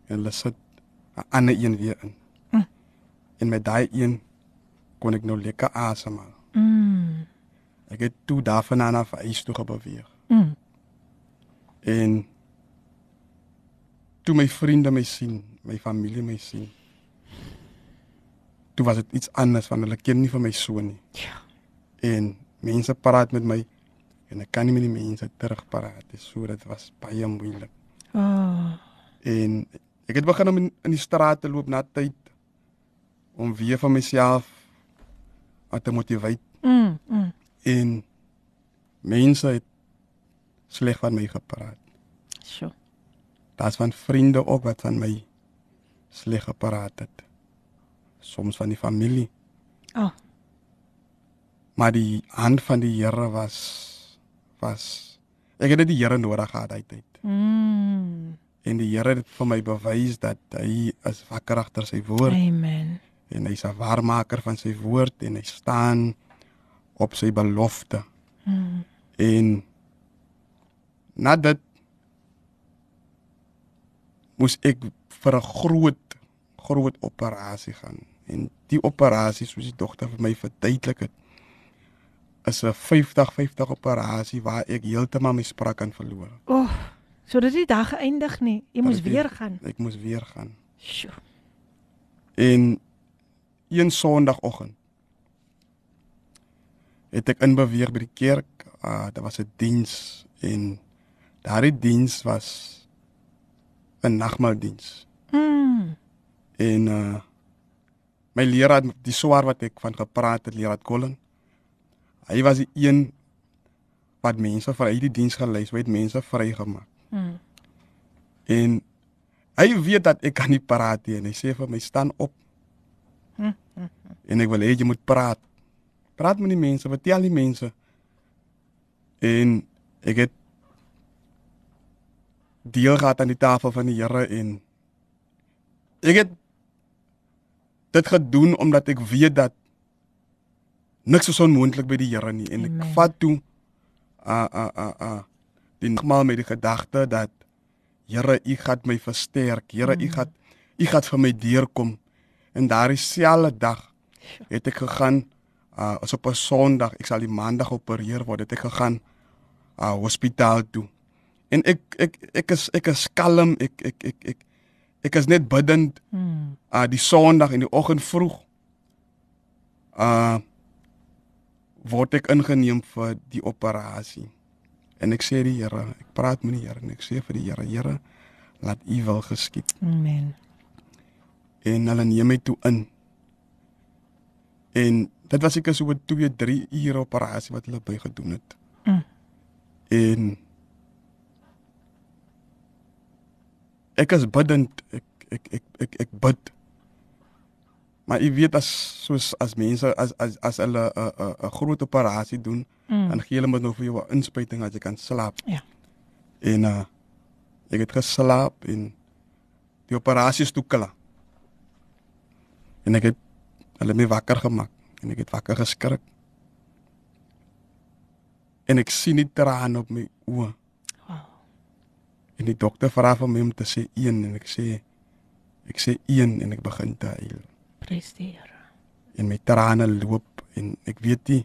[SPEAKER 3] en hulle sit 'n ander een weer in.
[SPEAKER 1] Mm.
[SPEAKER 3] En met daai een kon ek nou lekker asemhaal.
[SPEAKER 1] Mm.
[SPEAKER 3] Ek het toe daarvan aan af huis toe beweeg.
[SPEAKER 1] Mm.
[SPEAKER 3] En toe my vriende my sien, my familie my sien. Toe was dit iets anders van hulle ken nie van my so nie.
[SPEAKER 1] Ja.
[SPEAKER 3] En mense praat met my en ek kan nie met die mense terugpraat. Dit so dit was baie moeilik.
[SPEAKER 1] Oh.
[SPEAKER 3] En ek het begin om in, in die straat te loop na tyd om weer van myself aan te motiveer
[SPEAKER 1] Mm. Mm.
[SPEAKER 3] en mense het sleg van my gepraat.
[SPEAKER 1] Sjoe.
[SPEAKER 3] Daar's van vriende ook wat van my sleg gepraat het. Soms van die familie,
[SPEAKER 1] Oh.
[SPEAKER 3] maar die hand van die Here was was ek het net die Here nodig gehad uit tyd.
[SPEAKER 1] Mm.
[SPEAKER 3] En die Here het vir my bewys dat hy is wakker agter sy woord
[SPEAKER 1] Amen.
[SPEAKER 3] en hy's 'n waarmaker van sy woord en hy staan op sy belofte.
[SPEAKER 1] Mm.
[SPEAKER 3] En na dit moes ek vir 'n groot groot operasie gaan. En die operasie soos die dogter vir my verduidelik het is 'n 50-50 operasie waar ek heeltemal my spraak kan verloor.
[SPEAKER 1] Oh. So dit die dag geëindig nie. Jy moes
[SPEAKER 3] ek-
[SPEAKER 1] weer gaan.
[SPEAKER 3] Ek moes weer gaan.
[SPEAKER 1] Sjoe.
[SPEAKER 3] En een Sondagoggend het ek inbeweeg by die kerk. Uh daar was 'n diens en daardie diens was 'n nagmaaldiens.
[SPEAKER 1] Mm.
[SPEAKER 3] En uh my leraar die swaar wat ek van gepraat het, leraar Colin. Hy was die een wat mense vir het die diens gelei, hy het mense vrygemaak.
[SPEAKER 1] Mm.
[SPEAKER 3] En hy weet dat ek kan nie praat nie en hy sê vir my staan op.
[SPEAKER 1] Hm, hm,
[SPEAKER 3] En ek wil hê jy moet praat. Praat met die mense, vertel die mense. En ek het deel gehad aan die tafel van die Here en ek het dit gedoen omdat ek weet dat niks is onmoontlik by die Here nie en ek
[SPEAKER 1] Amen.
[SPEAKER 3] vat toe a a a a die nogmaal met die gedagte dat Here, U gaan my versterk. Here, U gaan U gaan vir my deurkom. En daardie selfde dag het ek gegaan uh as op 'n Sondag, ek sal die Maandag opereer word, het ek gegaan uh hospitaal toe. En ek ek ek is ek is kalm, ek ek ek ek ek is net bidend.
[SPEAKER 1] Mm.
[SPEAKER 3] Uh die Sondag in die oggend vroeg uh word ek ingeneem vir die operasie. En ek sê die Here, ek praat met die Here en ek sê vir die Here, Here, laat U wil geskied.
[SPEAKER 1] Amen.
[SPEAKER 3] En hulle neem my toe in. En dit was ek so 'n 2, 3 ure operasie wat hulle by gedoen het.
[SPEAKER 1] Mm.
[SPEAKER 3] En ek is bidend, ek ek ek ek, ek bid. Maar jy weet as soos as mense as as as hulle 'n 'n 'n groot operasie doen,
[SPEAKER 1] Mm.
[SPEAKER 3] dan gee hulle met nog vir jou 'n inspuiting dat jy kan slaap.
[SPEAKER 1] Ja.
[SPEAKER 3] En uh ek het geslaap en die operasie is toe klaar. En ek het hulle my wakker gemaak en ek het wakker geskrik. En ek sien die trane op my oë.
[SPEAKER 1] Wow.
[SPEAKER 3] En die dokter vra vir my om te sê 1 en ek sê ek sê 1 en ek begin te huil.
[SPEAKER 1] Prys die Here.
[SPEAKER 3] En my trane loop en ek weet nie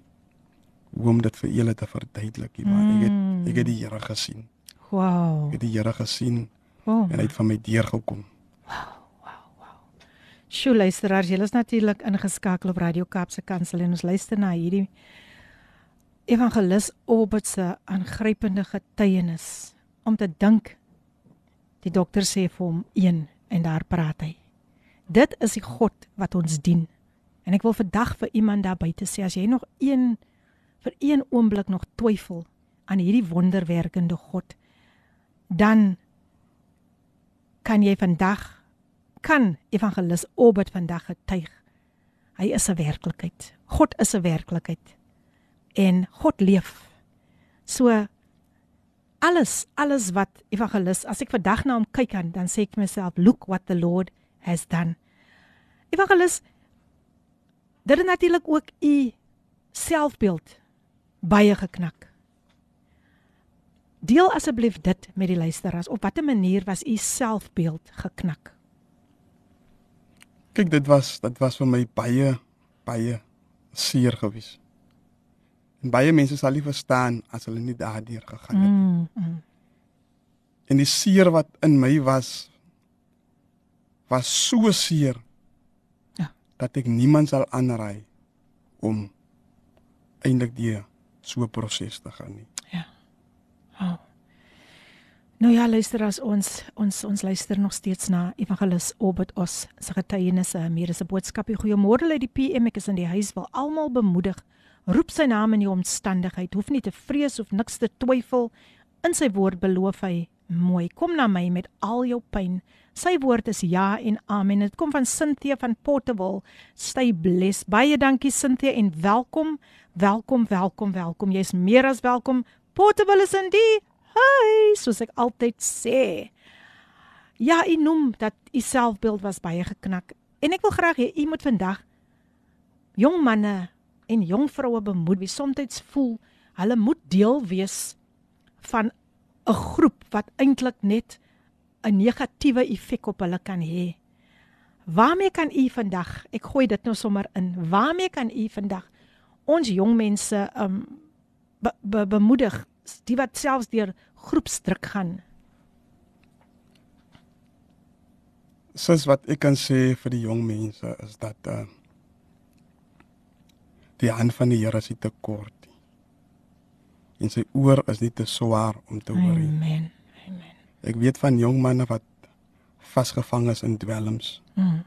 [SPEAKER 3] hoe om dit vir julle te verduidelik nie, maar ek
[SPEAKER 1] Mm.
[SPEAKER 3] het ek het die Here gesien.
[SPEAKER 1] Wow.
[SPEAKER 3] Ek het die Here gesien
[SPEAKER 1] Oh,
[SPEAKER 3] en hy het van my deur gekom.
[SPEAKER 1] Sjoe luisteraars, julle is natuurlik ingeskakel op Radio Kaapse Kansel en ons luister na hierdie evangelis Obert se aangrypende getuienis om te dink die dokter sê vir hom een en daar praat hy. Dit is die God wat ons dien. En ek wil vandag vir iemand daar buite sê as jy nog een vir een oomblik nog twyfel aan hierdie wonderwerkende God, dan kan jy vandag kan evangelis Obert vandag getuig. Hy is 'n werklikheid. God is 'n werklikheid. En God leef. So alles alles wat evangelis as ek vandag na hom kyk aan dan sê ek myself look what the Lord has done. Evangelis dit het natuurlik ook u selfbeeld baie geknak. Deel asseblief dit met die luisteraars. Op watter manier was u selfbeeld geknak?
[SPEAKER 3] Kyk, dit was dit was vir my baie baie seer gewees. En baie mense sal nie verstaan as hulle nie daardeur gegaan het.
[SPEAKER 1] Mm, mm.
[SPEAKER 3] En die seer wat in my was was so seer.
[SPEAKER 1] Ja.
[SPEAKER 3] Dat ek niemand sal aanraai om eintlik die so 'n proses te gaan nie.
[SPEAKER 1] Oh. Nou ja, luister as ons ons ons luister nog steeds na Evangelis Obert Os se getuienisse, meer is 'n boodskap. Goeiemôre uit die PM, ek is in die huis wil almal bemoedig. Roep sy naam in die omstandigheid, hoef nie te vrees of niks te twyfel. In sy woord beloof hy mooi. Kom na my met al jou pyn. Sy woord is ja en amen. Dit kom van Cynthia van Portable. Stay blessed. Baie dankie Cynthia en welkom. Welkom, welkom, welkom. Jy's meer as welkom. Portable is in die huis, soos ek altyd sê. Ja, u noem dat u selfbeeld was baie geknak. En ek wil graag hê u moet vandag jong manne en jong vroue bemoed wie soms voel hulle moet deel wees van 'n groep wat eintlik net 'n negatiewe effek op hulle kan hê. Waarmee kan u vandag, ek gooi dit nou sommer in, waarmee kan u vandag ons jong mense um be, be, bemoedig die wat selfs deur groepsdruk gaan?
[SPEAKER 3] Soos wat ek kan sê vir die jong mense is dat uh die hand van die Here is te kort. En sy oor is nie te swaar om te hoor nie.
[SPEAKER 1] Amen.
[SPEAKER 3] Ek weet van jong manne wat vasgevang is in dwelms.
[SPEAKER 1] Mm.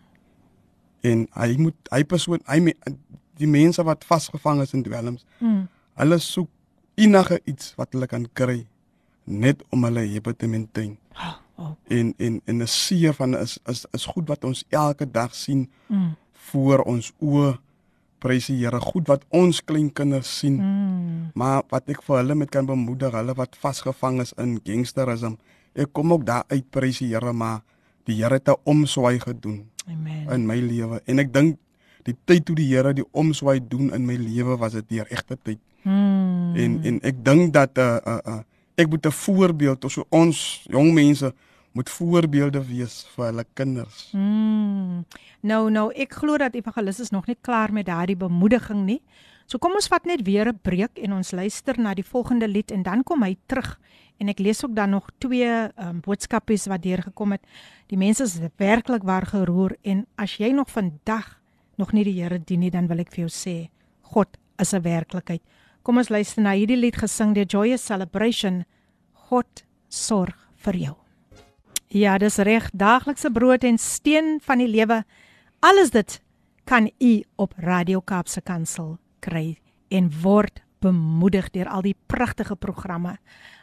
[SPEAKER 3] En hy moet hy persoon hy die mense wat vasgevang is in dwelms,
[SPEAKER 1] Mm.
[SPEAKER 3] hulle soek enige iets wat hulle kan kry net om hulle hebe te maintain.
[SPEAKER 1] Oh.
[SPEAKER 3] En en en 'n seer van is is is goed wat ons elke dag sien
[SPEAKER 1] Mm.
[SPEAKER 3] voor ons oë. Prys die Here, goed wat ons kleinkinders sien.
[SPEAKER 1] Mm.
[SPEAKER 3] Maar wat ek vir hulle met kan bemoedig, hulle wat vasgevang is in gangsterisme. Ek kom ook daar uit prys die Here, maar die Here het 'n omswaai gedoen
[SPEAKER 1] Amen.
[SPEAKER 3] in my lewe en ek dink die tyd toe die Here die omswaai doen in my lewe was dit die regte tyd.
[SPEAKER 1] Mm.
[SPEAKER 3] En en ek dink dat uh, uh uh ek moet 'n voorbeeld of so ons jong mense moet voorbeelde wees vir hulle kinders.
[SPEAKER 1] Mm. Nou nou ek glo dat evangelis is nog nie klaar met daardie bemoediging nie. So kom ons vat net weer 'n breek en ons luister na die volgende lied en dan kom hy terug en ek lees ook dan nog twee um, boodskapies wat deurgekom het. Die mense is werklik waar geroer en as jy nog vandag nog nie die Here dien nie, dan wil ek vir jou sê, God is 'n werklikheid. Kom ons luister na hierdie lied gesing deur Joyous Celebration. God sorg vir jou. Ja, dis reg, daaglikse brood en steen van die lewe. Alles dit kan u op Radio Kaapse Kansel kry en word bemoedig deur al die pragtige programme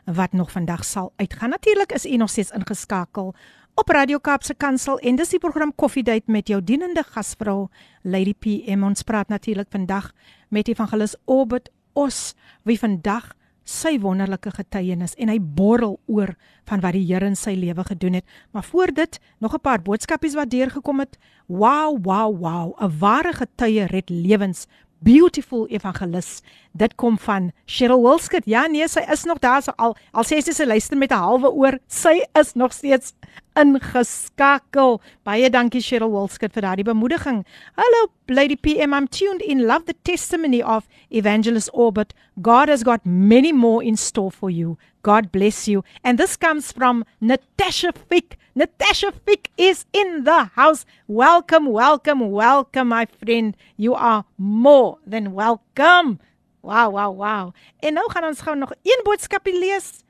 [SPEAKER 1] wat nog vandag sal uitgaan. Natuurlik is u nog steeds ingeskakel op Radio Kaapse Kansel en dis die program Koffiedייט met jou dienende gasvrou Lady PM. Ons praat natuurlik vandag met Evangelis Obed Os wie vandag sy wonderlike getuienis en hy borrel oor van wat die Here in sy lewe gedoen het. Maar voor dit nog 'n paar boodskapies wat deurgekom het. Wow, wow, wow, 'n ware getuie red lewens. Beautiful evangelis. Dit kom van Cheryl Wilskut. Ja nee, sy is nog daar so al al sê sy sy luister met 'n halwe oor. Sy is nog steeds ingeskakel. Baie dankie Cheryl Wilskut vir daardie bemoediging. Hello Lady PM, I'm tuned in. Love the testimony of Evangelist Orbit. God has got many more in store for you. God bless you. And this comes from Natasha Fick. Natasha Fick is in the house. Welcome, welcome, welcome my friend. You are more than welcome. Wow, wow, wow. En nou gaan ons gou nog een boodskapie lees.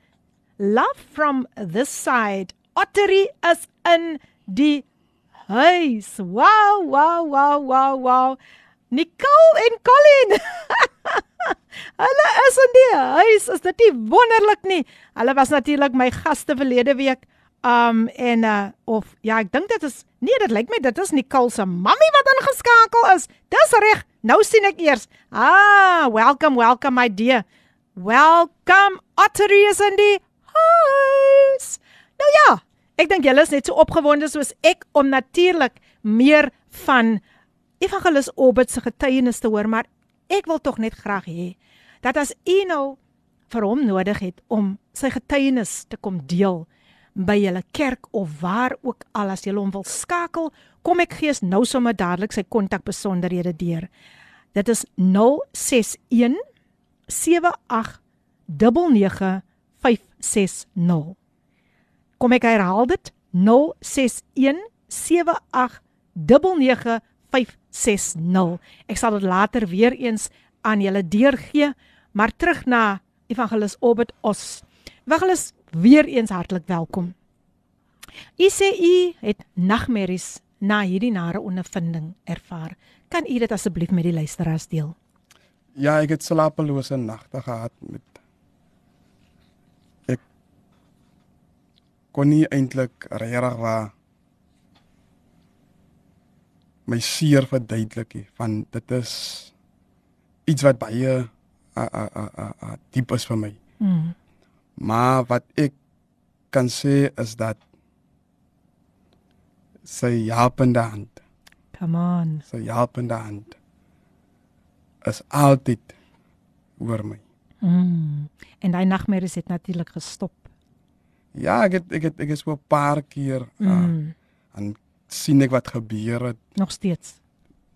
[SPEAKER 1] Love from this side Ottery is in die huis. Wow, wow, wow, wow, wow. Nicole en Colin. Hulle is in die huis. Is dit nie wonderlik nie? Hulle was natuurlik my gaste verlede week. Um en uh of ja, ek dink dit is nee, dit lyk my dit is Nicole se mammie wat ingeskakel is. Dis reg. Nou sien ek eers. Ah, welcome, welcome my dear. Welcome. Ottery is in die huis. Nou ja, Ek dink julle is net so opgewonde soos ek om natuurlik meer van Evangelis Obed se getuienis te hoor, maar ek wil tog net graag hê dat as u nou vir hom nodig het om sy getuienis te kom deel by julle kerk of waar ook al as jy hom wil skakel, kom ek gee nou sommer dadelik sy kontakbesonderhede deur. Dit is 061 78 99560. Kom ek herhaal dit 061 78 99560. Ek sal dit later weer eens aan julle deurgee, maar terug na Evangelis Obed Os. Evangelis weer eens hartlik welkom. U sê u het nagmerries na hierdie nare ondervinding ervaar. Kan u dit asseblief met die luisteraars deel?
[SPEAKER 3] Ja, ek het slapelose nagte gehad met kon nie eintlik regtig waar my seer verduidelik nie van dit is iets wat baie a a a a, a diep is vir my. Mm. Maar wat ek kan sê is dat sy helpende hand.
[SPEAKER 1] Come on.
[SPEAKER 3] Sy helpende hand is altyd oor my.
[SPEAKER 1] Mm. En daai nagmerries het natuurlik gestop.
[SPEAKER 3] Ja, ek het ek het ek is so 'n paar keer mm. uh, en sien ek wat gebeur het.
[SPEAKER 1] Nog steeds.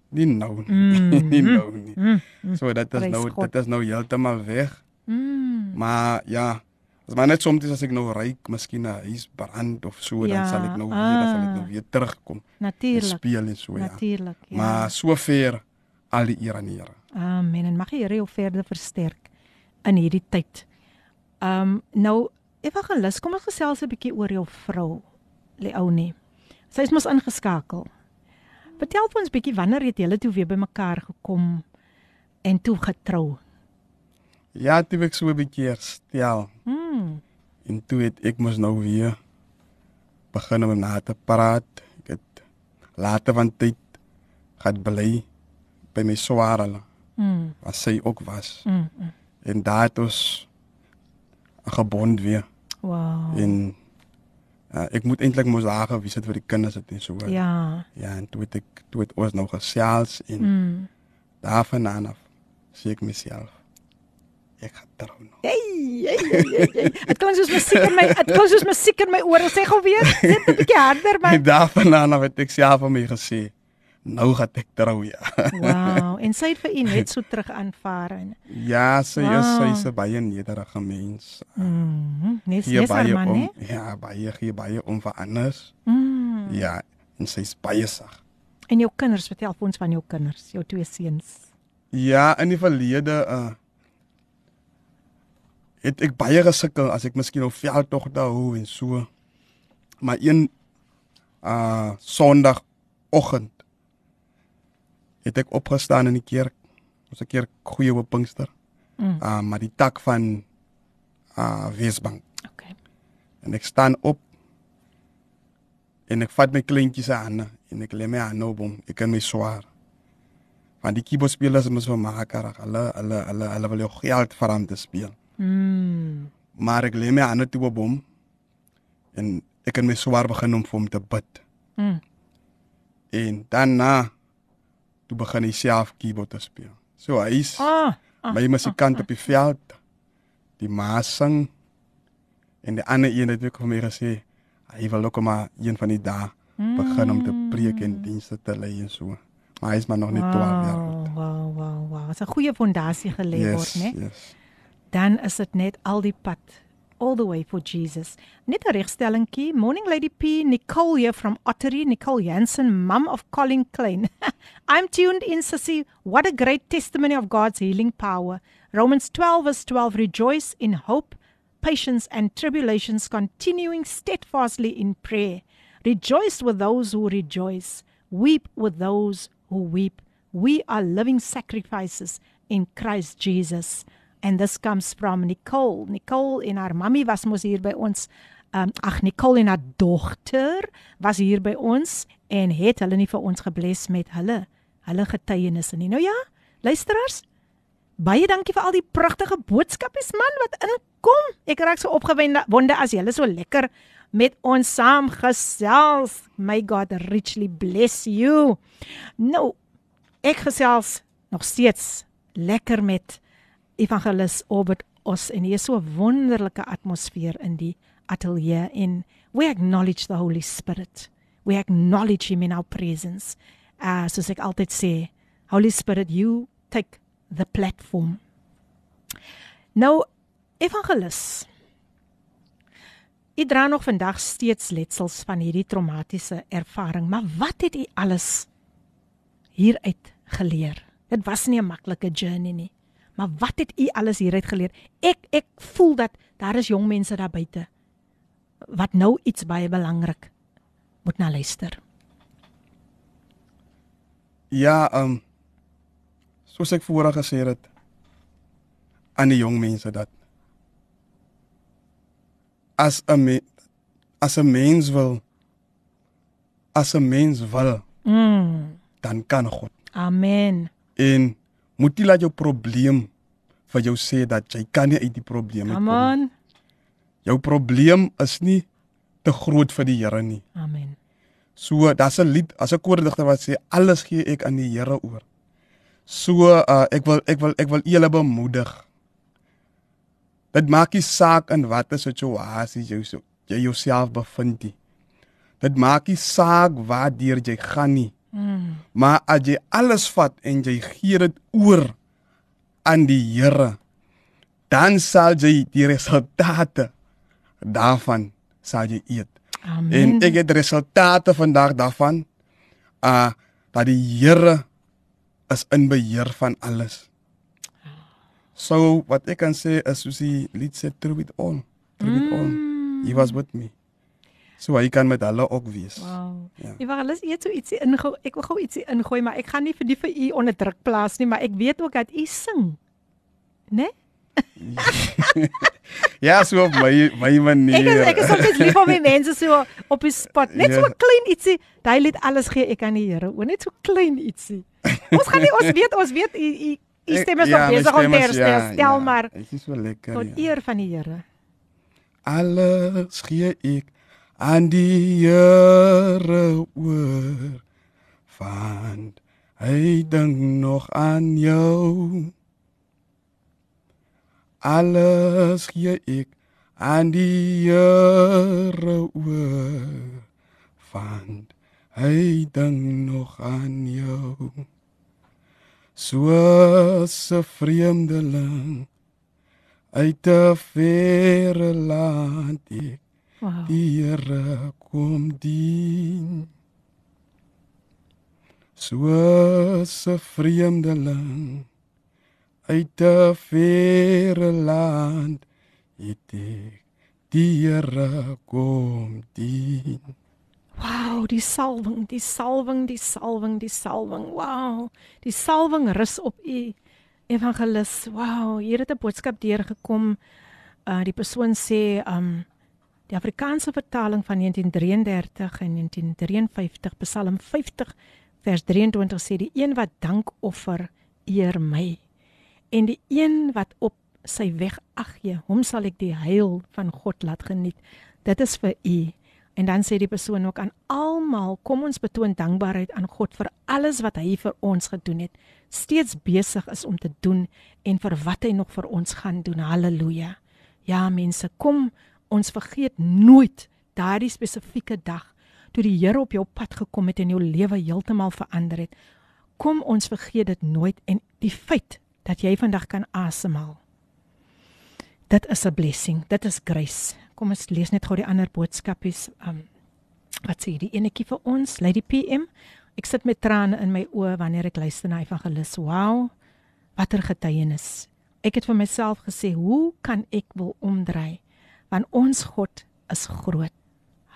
[SPEAKER 3] Nie nou nie. Mm. nie nou nie. Mm. Mm. So dit is nou dit is nou heeltemal weg. Mm. Maar ja, as maar net soms as ek nou ry, miskien 'n huis brand of so, ja. dan sal ek nou ah. weer dan sal ek nou weer terugkom.
[SPEAKER 1] Natuurlik.
[SPEAKER 3] Speel en so ja.
[SPEAKER 1] Natuurlik.
[SPEAKER 3] Ja. Maar sover al die eer aan die Here.
[SPEAKER 1] Amen. En mag die Here jou verder versterk in hierdie tyd. Um, nou Evangelis, kom ons gesels 'n bietjie oor jou vrou, Leonie. Sy is mos ingeskakel. Vertel vir ons bietjie wanneer het julle toe weer bymekaar gekom en toe getrou?
[SPEAKER 3] Ja, toe ek so 'n bietjie herstel. Mm. En toe het ek mos nou weer begin om na te praat. Ek het later van tyd gehad bly by my swaarle. Mm. Wat sy ook was. Mm. -mm. En daat ons gebond weer.
[SPEAKER 1] Wow.
[SPEAKER 3] En uh, ek moet eintlik mos daar gewees het vir die kinders het en so.
[SPEAKER 1] Ja.
[SPEAKER 3] Ja, en toe het ek toe het ons nog gesels en mm. daarvan af sê ek myself ek gaan trou nou.
[SPEAKER 1] Hey, hey, hey, hey. Dit klink soos musiek in my, dit klink soos musiek in my ore. Sê gou weer, dit 'n bietjie harder man.
[SPEAKER 3] En daarvandaan af het ek self van my gesê, nou gaan ek trou ja.
[SPEAKER 1] Wow, en sy het vir u net so terug aanvaar en
[SPEAKER 3] Ja, sy is sy
[SPEAKER 1] Wow.
[SPEAKER 3] is baie nederige mens.
[SPEAKER 1] mm, nes
[SPEAKER 3] Gee
[SPEAKER 1] nes haar
[SPEAKER 3] baie
[SPEAKER 1] man,
[SPEAKER 3] om.
[SPEAKER 1] hè?
[SPEAKER 3] Ja, baie gee baie om vir anders.
[SPEAKER 1] Mm.
[SPEAKER 3] Ja, en sy's baie sag.
[SPEAKER 1] En jou kinders, vertel ons van jou kinders, jou twee seuns.
[SPEAKER 3] Ja, in die verlede uh het ek baie gesukkel as ek miskien op veldtogte hou en so. Maar een uh Sondagoggend het ek opgestaan in die kerk. Ons 'n keer goeie op Pinkster.
[SPEAKER 1] Mm.
[SPEAKER 3] Uh maar die tak van uh Wesbank.
[SPEAKER 1] Okay.
[SPEAKER 3] En ek staan op en ek vat my kleintjies hande en ek lê my hande op hom. Ek kan my swaar. Want die keyboardspelers moet vir mekaar, hulle hulle hulle hulle wil jou geld vir hom te speel.
[SPEAKER 1] Mm.
[SPEAKER 3] Maar ek lê my hande toe op hom en ek kan my swaar begin om vir hom te bid.
[SPEAKER 1] Mm.
[SPEAKER 3] En daarna toe begin hy self keyboard te speel. So hy's
[SPEAKER 1] Ah, ah,
[SPEAKER 3] my musikant op die veld. Die ma sing en die ander een het ook vir my gesê hy wil ook maar een van die dae begin om te preek en dienste te lei en so. Maar hy is maar nog net 12 jaar oud.
[SPEAKER 1] Wow, wow, wow, wow. Dit is 'n goeie fondasie gelê
[SPEAKER 3] Yes,
[SPEAKER 1] word, né?
[SPEAKER 3] yes.
[SPEAKER 1] Dan is dit net al die pad all the way for Jesus. Net 'n regstellingkie. Morning Lady P, Nicole here from Ottery, Nicole Jansen, mum of Colin Klein. I'm tuned in Sissy. What a great testimony of God's healing power. Romans 12 verse 12 rejoice in hope, patience and tribulations continuing steadfastly in prayer. Rejoice with those who rejoice. Weep with those who weep. We are living sacrifices in Christ Jesus. And this comes from Nicole. Nicole en haar mammy was mos hier by ons. Um, ag Nicole en haar dogter was hier by ons en het hulle nie vir ons gebless met hulle hulle getuienisse nie. Nou ja, luisteraars, baie dankie vir al die pragtige boodskapies man wat inkom. Ek raak so opgewonde wonde as julle so lekker met ons saam gesels. May God richly bless you. Nou, ek gesels nog steeds lekker met evangelis Obert Os en hier is so 'n wonderlike atmosfeer in die ateljee en we acknowledge the Holy Spirit. We acknowledge him in our presence. Uh soos ek altyd sê, Holy Spirit, you take the platform. Nou evangelis U dra nog vandag steeds letsels van hierdie traumatiese ervaring, maar wat het u alles hieruit geleer? Dit was nie 'n maklike journey nie. Maar wat het u alles hieruit geleer? Ek ek voel dat daar is jong mense daar buite wat nou iets baie belangrik moet na luister.
[SPEAKER 3] Ja, ehm um, soos ek voorheen gesê het aan die jong mense dat as 'n me, as 'n mens wil as 'n mens wil,
[SPEAKER 1] Mm.
[SPEAKER 3] dan kan God.
[SPEAKER 1] Amen.
[SPEAKER 3] En moet jy laat jou probleem vir jou sê dat jy kan nie uit die probleem uitkom. Nie.
[SPEAKER 1] on.
[SPEAKER 3] Jou probleem is nie te groot vir die Here nie.
[SPEAKER 1] Amen.
[SPEAKER 3] So, daar's 'n lied, as 'n koordigter wat sê alles gee ek aan die Here oor. So, uh, ek wil ek wil ek wil julle bemoedig. Dit maak nie saak in watter situasie jy so, jy jouself bevind nie. Dit maak nie saak waar deur jy gaan nie.
[SPEAKER 1] Mm.
[SPEAKER 3] Maar as jy alles vat en jy gee dit oor aan die Here, dan sal jy die resultate daarvan sal jy eet.
[SPEAKER 1] Amen.
[SPEAKER 3] En ek het resultate vandag daarvan uh dat die Here is in beheer van alles. So wat ek kan sê is soos die lied sê through it all. Through it all. He was with me. So hy kan met hulle ook wees.
[SPEAKER 1] Wow.
[SPEAKER 3] Ja.
[SPEAKER 1] Ja. Ek wil alles eers so ietsie ingooi. Ek wil gou ietsie ingooi, maar ek gaan nie vir die vir u onder druk plaas nie, maar ek weet ook dat u sing. Né?
[SPEAKER 3] Ja, so op my my manier.
[SPEAKER 1] Ek is ek is soms lief om die mense so op die spot. Net so
[SPEAKER 3] Ja.
[SPEAKER 1] 'n klein ietsie. Daai lied alles gee ek aan die Here. O, net so klein ietsie. Ons gaan nie ons weet ons weet u u u stem is
[SPEAKER 3] ja,
[SPEAKER 1] nog
[SPEAKER 3] my
[SPEAKER 1] besig om te
[SPEAKER 3] is-
[SPEAKER 1] herstel.
[SPEAKER 3] ja,
[SPEAKER 1] Stel
[SPEAKER 3] ja.
[SPEAKER 1] maar
[SPEAKER 3] Dit is so lekker.
[SPEAKER 1] tot
[SPEAKER 3] ja.
[SPEAKER 1] eer van die Here.
[SPEAKER 3] Alles gee ek aan die Here oor. Want hy dink nog aan jou. Alles gee ek aan die Here oor. Want hy dink nog aan jou. Soos 'n vreemdeling uit 'n verre land ek
[SPEAKER 1] Wow.
[SPEAKER 3] die Here kom dien. Soos 'n vreemdeling uit 'n verre land het ek die Here kom dien.
[SPEAKER 1] Wow, die salwing, die salwing, die salwing, die salwing. Wow. Die salwing rus op u evangelis. Wow, hier het 'n boodskap deurgekom. Uh die persoon sê um die Afrikaanse vertaling van 1933 en 1953 Psalm 50 vers 23 sê die een wat dank offer eer my en die een wat op sy weg ag gee, hom sal ek die heil van God laat geniet. Dit is vir u. En dan sê die persoon ook aan almal, kom ons betoon dankbaarheid aan God vir alles wat hy vir ons gedoen het. Steeds besig is om te doen en vir wat hy nog vir ons gaan doen. Halleluja. Ja mense, kom ons vergeet nooit daardie spesifieke dag toe die Here op jou pad gekom het en jou lewe heeltemal verander het. Kom ons vergeet dit nooit en die feit dat jy vandag kan asemhaal. Dit is 'n blessing. Dit is grace. Kom ons lees net gou die ander boodskapies. Um wat sê die enetjie vir ons? Lady PM. Ek sit met trane in my oë wanneer ek luister na evangelis. Wow. Watter getuienis. Ek het vir myself gesê, hoe kan ek wil omdraai? Want ons God is groot.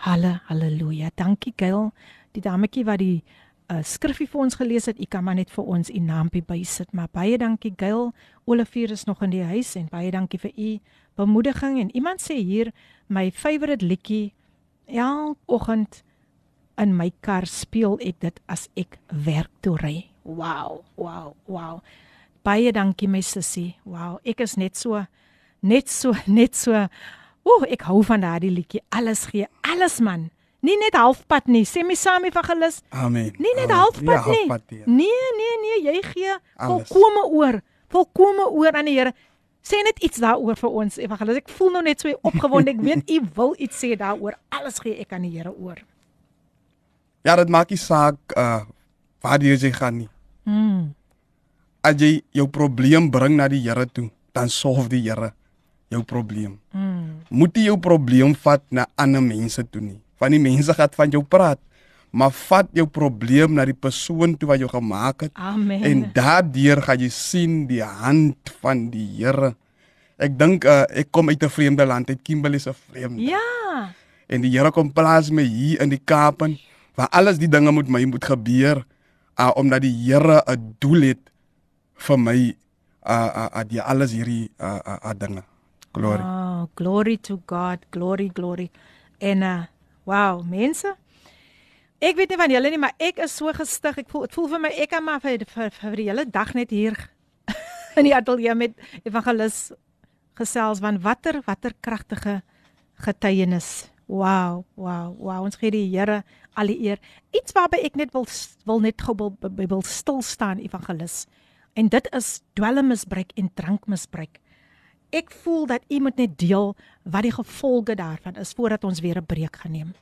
[SPEAKER 1] Halle, halleluja. Dankie Gail, die dametjie wat die uh, skriffie vir ons gelees het. U kan maar net vir ons u naampie bysit. Maar baie dankie Gail. Olivier is nog in die huis en baie dankie vir u bemoediging en iemand sê hier my favourite liedjie elke oggend in my kar speel ek dit as ek werk toe ry. Wow, wow, wow. Baie dankie my sussie. Wow, ek is net so net so net so Ooh, ek hou van daardie liedjie. Alles gee, alles man. Nie net halfpad nie. Sê my saam evangelis.
[SPEAKER 3] Amen.
[SPEAKER 1] Nie net
[SPEAKER 3] Amen.
[SPEAKER 1] halfpad
[SPEAKER 3] ja,
[SPEAKER 1] nie.
[SPEAKER 3] halfpad, ja.
[SPEAKER 1] Nee, nee, nee, jy gee
[SPEAKER 3] Alles.
[SPEAKER 1] volkome oor. Volkome oor aan die Here. Sê net iets daaroor vir ons, evangelis. Ek voel nou net so opgewonde. Ek weet u wil iets sê daaroor. Alles gee ek aan die Here oor.
[SPEAKER 3] Ja, dit maak nie saak uh waar jy jy gaan nie.
[SPEAKER 1] Mm.
[SPEAKER 3] As jy jou probleem bring na die Here toe, dan solf die Here jou probleem.
[SPEAKER 1] Mm.
[SPEAKER 3] Moet jy jou probleem vat na ander mense toe nie. Van die mense gaan van jou praat, maar vat jou probleem na die persoon toe wat jou gemaak het.
[SPEAKER 1] Amen.
[SPEAKER 3] En daardeur gaan jy sien die hand van die Here. Ek dink uh, ek kom uit 'n vreemde land, uit Kimberley se vreemde.
[SPEAKER 1] Ja.
[SPEAKER 3] En die Here kom plaas my hier in die Kaap en waar alles die dinge moet my moet gebeur uh, omdat die Here 'n doel het vir my uh uh, uh die alles hierdie uh uh, uh dinge. Glory.
[SPEAKER 1] Oh, glory to God. Glory, glory. En uh wow, mense. Ek weet nie van julle nie, maar ek is so gestig. Ek voel ek voel vir my ek kan maar vir, vir, vir die hele dag net hier in die ateljee met evangelis gesels want watter watter kragtige getuienis. Wow, wow, wow. Ons gee die Here al die eer. Iets waarby ek net wil wil net gou wil, wil stil staan evangelis. En dit is dwelmmisbruik en drankmisbruik. Ek voel dat u moet net deel wat die gevolge daarvan is voordat ons weer 'n breek gaan neem.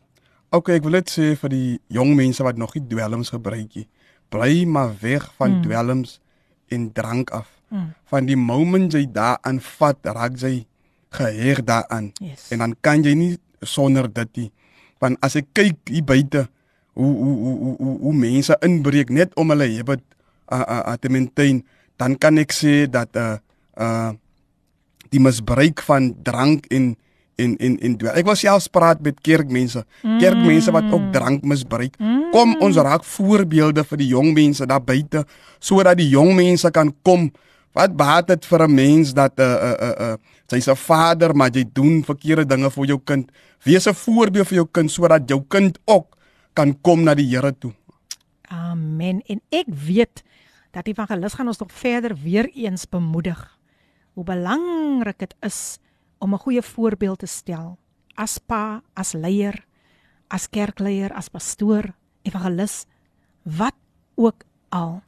[SPEAKER 3] Okay, ek wil net sê vir die jong mense wat nog nie dwelms gebruik nie, bly maar weg van
[SPEAKER 1] Mm.
[SPEAKER 3] dwelms en drank af.
[SPEAKER 1] Mm.
[SPEAKER 3] Van die moment jy daaraan vat, raak jy geheg daaraan.
[SPEAKER 1] Yes.
[SPEAKER 3] En dan kan jy nie sonder dit nie. Want as ek kyk hier buite hoe hoe hoe hoe hoe, hoe mense inbreek net om hulle habit uh, uh, uh, te maintain, dan kan ek sê dat uh uh die misbruik van drank en en en en dwel. Ek wil selfs praat met kerkmense. Kerkmense wat ook drank misbruik. Kom ons raak voorbeelde vir die jong mense daar buite sodat die jong mense kan kom. Wat baat dit vir 'n mens dat 'n uh, 'n uh, 'n uh, uh, sy's 'n vader maar jy doen verkeerde dinge vir jou kind. Wees 'n voorbeeld vir jou kind sodat jou kind ook kan kom na die Here toe.
[SPEAKER 1] Amen. En ek weet dat evangelis gaan ons nog verder weer eens bemoedig hoe belangrik dit is om 'n goeie voorbeeld te stel as pa, as leier, as kerkleier, as pastoor, evangelis, wat ook al.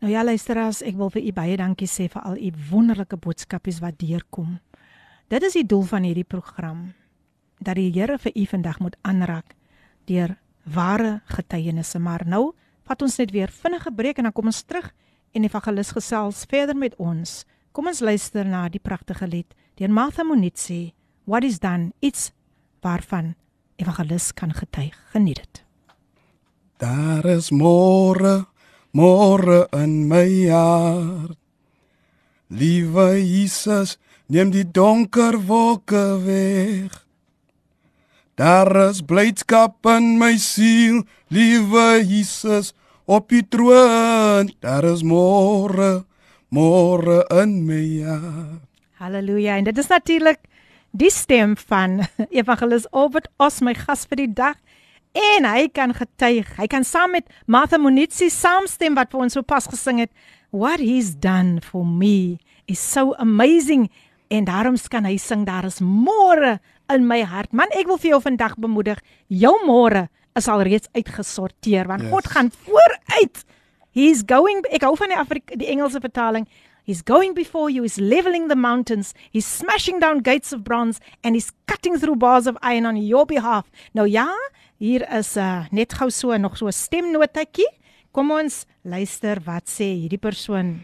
[SPEAKER 1] Nou ja, luisteraars, ek wil vir u baie dankie sê vir al u wonderlike boodskapies wat deurkom. Dit is die doel van hierdie program dat die Here vir u vandag moet aanraak deur ware getuienisse. Maar nou vat ons net weer vinnige breek en dan kom ons terug en evangelis gesels verder met ons. Kom ons luister na die pragtige lied deur Martha Monitsi. What is done? It's waarvan evangelis kan getuig. Geniet dit.
[SPEAKER 3] Daar is môre, môre in my hart. Liewe Jesus, neem die donker wolke weg. Daar is blydskap in my siel, liewe Jesus, op die troon. Daar is môre, môre in my hart.
[SPEAKER 1] Halleluja. En dit is natuurlik die stem van Evangelis Albert Os my gas vir die dag. En hy kan getuig. Hy kan saam met Martha Monitsi saamstem wat vir ons sopas gesing het. What he's done for me is so amazing. En daarom kan hy sing daar is môre in my hart. Man, ek wil vir jou vandag bemoedig. Jou môre is al reeds uitgesorteer want yes. God gaan vooruit. He's going ek hou van die Afrika die Engelse vertaling. He's going before you, he's leveling the mountains, he's smashing down gates of bronze and he's cutting through bars of iron on your behalf. Nou ja, hier is uh, net gou so nog so 'n stemnotetjie. Kom ons luister wat sê hierdie persoon.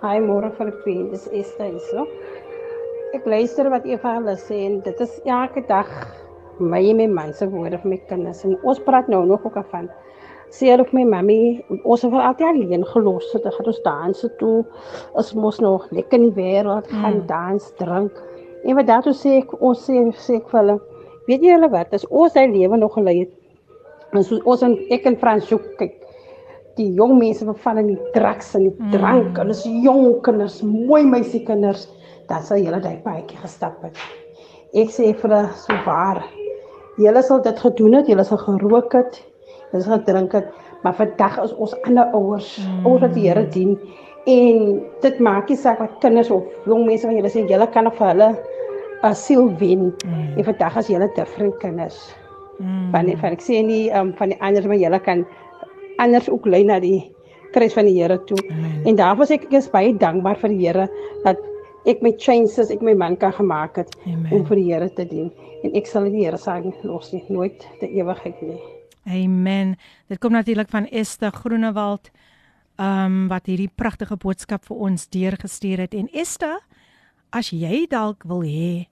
[SPEAKER 7] Hi môre vir die dis Esther hierso. Ek luister wat Eva hulle sê en dit is elke dag my en my man se woorde vir my kinders en ons praat nou nog ook af van hulle vir my mami ons het altyd alleen gelos het gaan ons dans toe ons mos nog lekker in die wêreld gaan mm. dans drink en wat daartoe sê ek ons sê sê ek vir hulle weet jy hulle wat as ons hy lewe nog gelei het ons ons en ek en Frans so kyk die jong mense wat val in die drugs en die mm. drank mm. hulle is jong kinders mooi meisie kinders dan sal julle daai paadjie gestap het ek sê vir hulle so waar julle sal dit gedoen het julle sal gerook het dis gedrink het, maar vandag is ons ander ouers, mm. ouers wat die Here dien en dit maak nie saak wat kinders of jong mense van julle sê julle kan of hulle asiel wen. Mm. En vandag as julle different kinders. Mm. Van van ek sê nie um, van die ander maar julle kan anders ook lei na die kruis van die Here toe. Mm. En daarvoor sê ek ek is baie dankbaar vir die Here dat ek my chances ek my man kan gemaak het Amen. om vir die Here te dien. En ek sal die Here sê los nie nooit te ewigheid nie.
[SPEAKER 1] Amen. Dit kom natuurlik van Esther Groenewald ehm um, wat hierdie pragtige boodskap vir ons deurgestuur het. En Esther, as jy dalk wil hê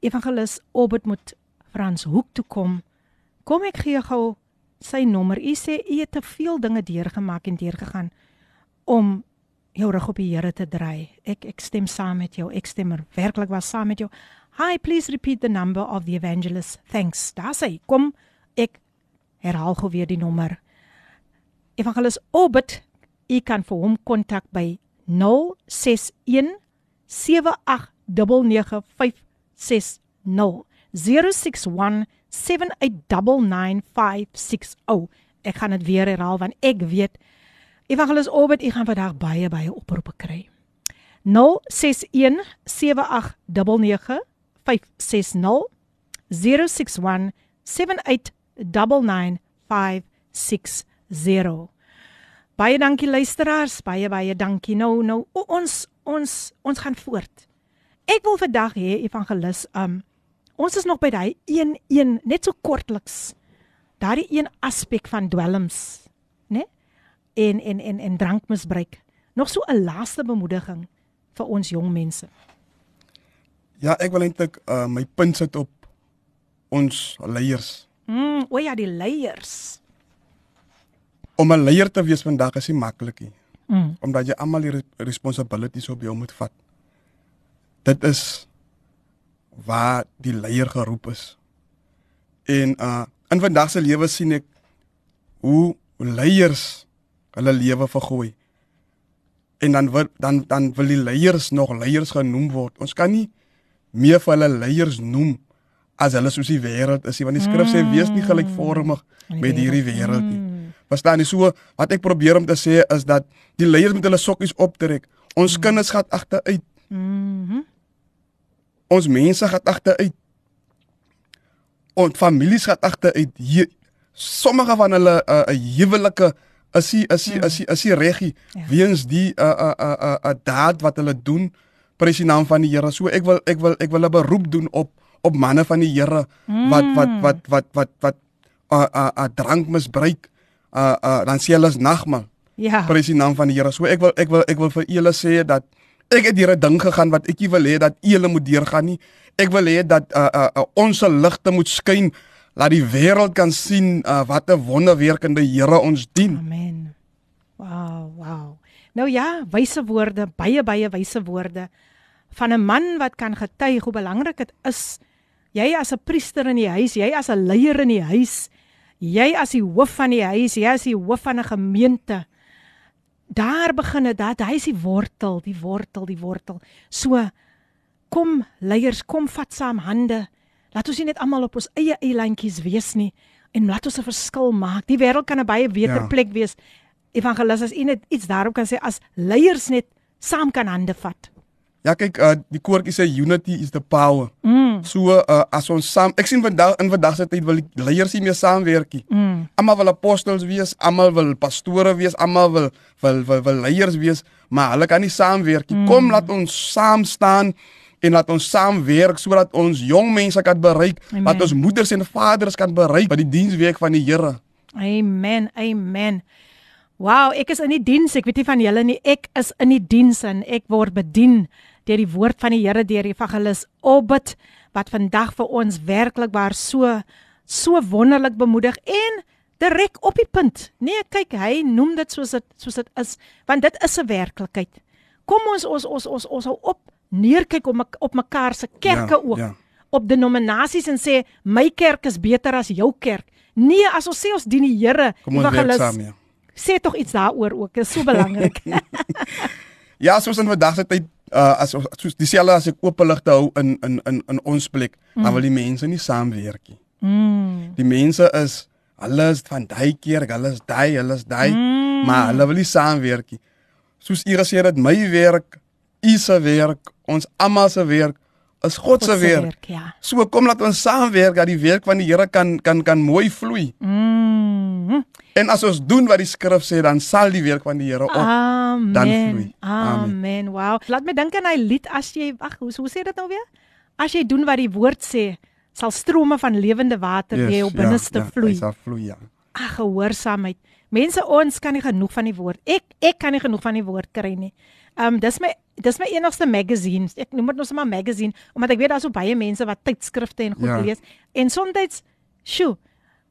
[SPEAKER 1] Evangelis Obed moet Frans Hoek toe kom, kom ek gee gou sy nommer. U sê u het te veel dinge deurgemaak en deurgegaan om jou rug op die Here te draai. Ek ek stem saam met jou. Ek stem er werklik was saam met jou. Hi, please repeat the number of the evangelist. Thanks. Daar sê kom ek herhaal gou weer die nommer. Evangelis Obed, u kan vir hom kontak by 061 7899560 061 7899560 Ek gaan dit weer herhaal want ek weet Evangelis Obed, u gaan vandag baie baie oproepe kry. 061 7899560 061 789 096560. Baie dankie luisteraars, baie baie dankie. Nou nou ons ons ons gaan voort. Ek wil vandag hê evangelis um ons is nog by daai 11 net so kortliks. Daardie een aspek van dwelms, né? En en en en drankmisbruik. Nog so 'n laaste bemoediging vir ons jong mense.
[SPEAKER 3] Ja, ek wil eintlik uh, my punt sit op ons leiers.
[SPEAKER 1] Mm, o ja, die leiers.
[SPEAKER 3] Om 'n leier te wees vandag is nie maklik nie. Mm. Omdat jy almal die responsibilities op jou moet vat. Dit is waar die leier geroep is. En uh in vandag se lewe sien ek hoe leiers hulle lewe vergooi. En dan wil dan dan wil die leiers nog leiers genoem word. Ons kan nie meer vir hulle leiers noem as hulle soos die wêreld is, want die skrif sê wees nie gelykvormig met hierdie wêreld nie. Mm. Verstaan jy so wat ek probeer om te sê is dat die leiers met hulle sokkies optrek. Ons mm. kinders gaan agteruit. Mhm. Ons mense gaan agteruit. Ons families gaan agteruit. Hier sommige van hulle 'n uh, huwelike is hy is hy is hy is hy reggie
[SPEAKER 1] Ja.
[SPEAKER 3] weens die 'n 'n 'n 'n daad wat hulle doen prys die naam van die Here. So ek wil ek wil ek wil 'n beroep doen op op manne van die Here wat wat wat wat wat wat 'n 'n 'n drank misbruik. Uh uh dan sê hulle is nagmaal.
[SPEAKER 1] Ja.
[SPEAKER 3] Prys die naam van die Here. So ek wil ek wil ek wil vir julle sê dat ek het hier 'n ding gegaan wat ek nie wil hê dat julle moet deurgaan nie. Ek wil hê dat uh, uh, uh, ons ligte moet skyn laat die wêreld kan sien uh, wat 'n wonderwerkende Here ons dien.
[SPEAKER 1] Amen. Wow, wow. Nou ja, wyse woorde, baie baie wyse woorde van 'n man wat kan getuig hoe belangrik dit is. Jy as 'n priester in die huis, jy as 'n leier in die huis, jy as die hoof van die huis, jy as die hoof van 'n gemeente. Daar begin dit, dat hy is die wortel, die wortel, die wortel. So kom leiers, kom vat saam hande. Laat ons nie net almal op ons eie eilandjies wees nie en laat ons 'n verskil maak. Die wêreld kan 'n baie beter
[SPEAKER 3] Ja.
[SPEAKER 1] plek wees. Evangelis as u net iets daarop kan sê as leiers net saam kan hande vat.
[SPEAKER 3] Ja kyk, uh, die koortjie sê unity is the power.
[SPEAKER 1] Mm.
[SPEAKER 3] So uh, as ons saam ek sien vandag in vandag se tyd wil die leiers nie meer saamwerk nie.
[SPEAKER 1] Mm.
[SPEAKER 3] Almal wil apostels wees, almal wil pastore wees, almal wil wil wil, wil leiers wees, maar hulle kan nie saamwerk nie. Mm. Kom laat ons saam staan en laat ons saam werk sodat ons jong mense kan bereik,
[SPEAKER 1] Amen.
[SPEAKER 3] dat ons moeders en vaders kan bereik by die diensweek van die Here.
[SPEAKER 1] Amen. Amen. Wow, ek is in die diens. Ek weet nie van julle nie. Ek is in die diens en ek word bedien deur die woord van die Here deur evangelis Obed wat vandag vir ons werklik waar so so wonderlik bemoedig en direk op die punt. Nee, kyk, hy noem dit soos dit soos dit is, want dit is 'n werklikheid. Kom ons ons ons ons ons hou op neerkyk op mek- op mekaar se kerke
[SPEAKER 3] Ja,
[SPEAKER 1] ook.
[SPEAKER 3] ja.
[SPEAKER 1] Op denominasies en sê my kerk is beter as jou kerk. Nee, as ons sê ons dien die Here, evangelis,
[SPEAKER 3] ja.
[SPEAKER 1] sê tog iets daaroor ook. Dit is so belangrik.
[SPEAKER 3] Ja, soos in vandag se tyd uh, as soos dieselfde as ek oop ligte hou in in in in ons plek, mm. dan wil die mense nie saamwerk nie.
[SPEAKER 1] mm.
[SPEAKER 3] Die mense is hulle is van daai kerk, hulle is daai, hulle is daai, mm. maar hulle wil nie saamwerk nie. Soos u gesê het, my werk, u se werk, ons almal se werk is God se werk.
[SPEAKER 1] ja.
[SPEAKER 3] So kom laat ons saamwerk dat die werk van die Here kan kan kan mooi vloei.
[SPEAKER 1] Mm.
[SPEAKER 3] En as ons doen wat die skrif sê, dan sal die werk van die Here op.
[SPEAKER 1] Amen.
[SPEAKER 3] dan vloei.
[SPEAKER 1] Amen.
[SPEAKER 3] Amen.
[SPEAKER 1] Wow. Laat my dink aan hy lied as jy wag, hoe hoe sê dit nou weer? As jy doen wat die woord sê, sal strome van lewende water yes, jou binneste
[SPEAKER 3] ja,
[SPEAKER 1] vloei.
[SPEAKER 3] hy sal vloei ja.
[SPEAKER 1] Ag, gehoorsaamheid. Mense, ons kan nie genoeg van die woord. Ek ek kan nie genoeg van die woord kry nie. Um dis my dis my enigste magazine. Ek noem dit nou sommer magazine omdat ek weet daar's so baie mense wat tydskrifte en goed
[SPEAKER 3] Ja.
[SPEAKER 1] ja. lees. En soms, sjoe,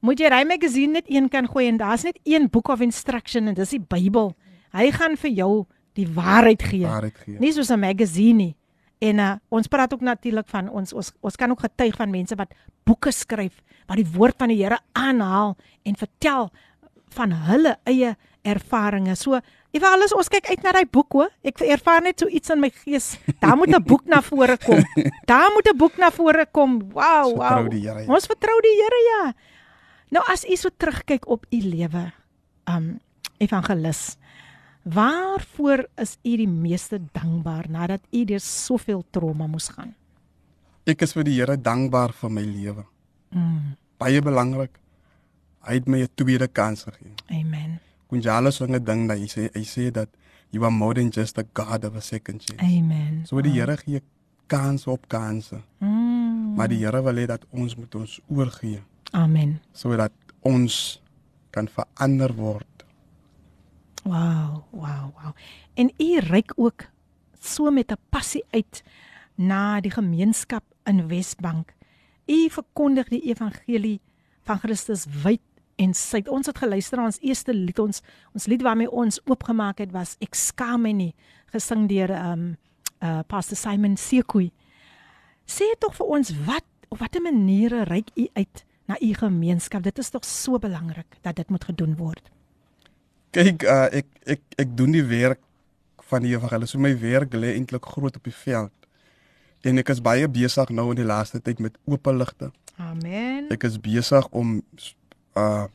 [SPEAKER 1] moet jy daai magazine net een kan gooi en daar's net een boek of instruction en dis die Bybel. Hy gaan vir jou die waarheid gee.
[SPEAKER 3] Waarheid gee.
[SPEAKER 1] Nie soos 'n magazine nie. En uh, ons praat ook natuurlik van ons ons ons kan ook getuig van mense wat boeke skryf wat die woord van die Here aanhaal en vertel van hulle eie ervarings. So, evalueer ons kyk uit na daai boek hoor. Ek ervaar net so iets in my gees. Daar moet 'n boek na vore kom. Daar moet 'n boek na vore kom. Wow, wow.
[SPEAKER 3] vertrou die Here, ja.
[SPEAKER 1] Ons vertrou die Here ja. Nou as u so terugkyk op u lewe, um evangelis, waarvoor is u die meeste dankbaar nadat u deur soveel trauma moes gaan?
[SPEAKER 3] Ek is vir die Here dankbaar vir my lewe.
[SPEAKER 1] Mm,
[SPEAKER 3] Baie belangrik. Hy het my 'n tweede kans gegee.
[SPEAKER 1] amen.
[SPEAKER 3] Kunjalo sing 'n ding dat hy sê hy sê dat you are more than just a god of a second chance.
[SPEAKER 1] Amen.
[SPEAKER 3] So die Here gee kans op kanse,
[SPEAKER 1] Mm,
[SPEAKER 3] maar die Here wil hê dat ons moet ons oorgee
[SPEAKER 1] amen.
[SPEAKER 3] sodat ons kan verander word.
[SPEAKER 1] Wow, wow, wow. En u reik ook so met 'n passie uit na die gemeenskap in Wesbank. U verkondig die evangelie van Christus wyd en suid. Ons het geluister na ons eerste lied ons ons lied waarmee ons oopgemaak het was Ek skaam my nie gesing deur um uh Pastor Simon Sekoe. Sê tog vir ons wat op watter maniere reik u uit na u gemeenskap? Dit is tog so belangrik dat dit moet gedoen word.
[SPEAKER 3] Kyk, uh, ek ek ek doen die werk van die evangelis. So my werk lê eintlik groot op die veld. En ek is baie besig nou in die laaste tyd met oop ligte.
[SPEAKER 1] Amen.
[SPEAKER 3] Ek is besig om uh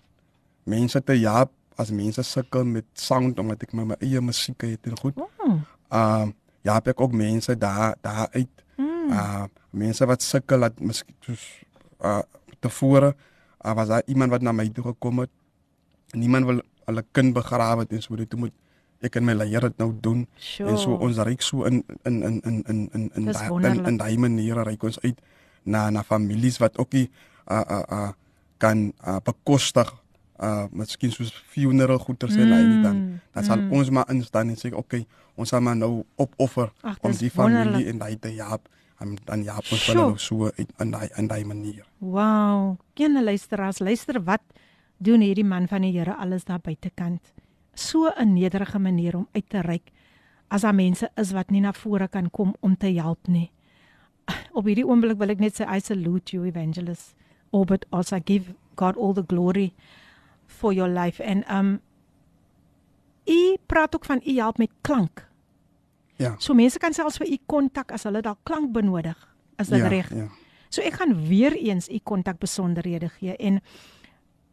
[SPEAKER 3] mense te help as mense sukkel met sound omdat ek my, my eie musiek het en goed.
[SPEAKER 1] Oh.
[SPEAKER 3] Uh ja, ek ook mense daar daar uit.
[SPEAKER 1] Mm.
[SPEAKER 3] Uh mense wat sukkel dat miskien soos uh tevore uh, was daar iemand wat na my toe gekom het. Niemand wil hulle kind begrawe het en so dit moet ek en my leier dit nou doen
[SPEAKER 1] Sure.
[SPEAKER 3] en so ons reik so in in in in in in in daai- in in daai maniere reik ons uit na na families wat ook nie uh uh uh kan uh, bekostig uh miskien soos funeral goeder sê mm, nie dan dan sal
[SPEAKER 1] mm.
[SPEAKER 3] ons maar instaan en sê okay ons sal maar nou opoffer
[SPEAKER 1] Ag,
[SPEAKER 3] om die familie
[SPEAKER 1] wonderlik.
[SPEAKER 3] en daai te help en dan ja ons
[SPEAKER 1] Sjoe.
[SPEAKER 3] hulle nou so in daai in daai manier
[SPEAKER 1] Wow, ken luisteraars, luister wat doen hierdie man van die Here alles daar buitekant. So 'n nederige manier om uit te reik as daar mense is wat nie na vore kan kom om te help nie. Op hierdie oomblik wil ek net sê I salute you evangelist Orbit also give God all the glory for your life and um u praat ook van u help met klank.
[SPEAKER 3] ja
[SPEAKER 1] So mense kan selfs vir u kontak as hulle dalk klank benodig. Is dit
[SPEAKER 3] ja,
[SPEAKER 1] reg?
[SPEAKER 3] ja
[SPEAKER 1] So ek gaan weer eens u kontak besonderhede gee en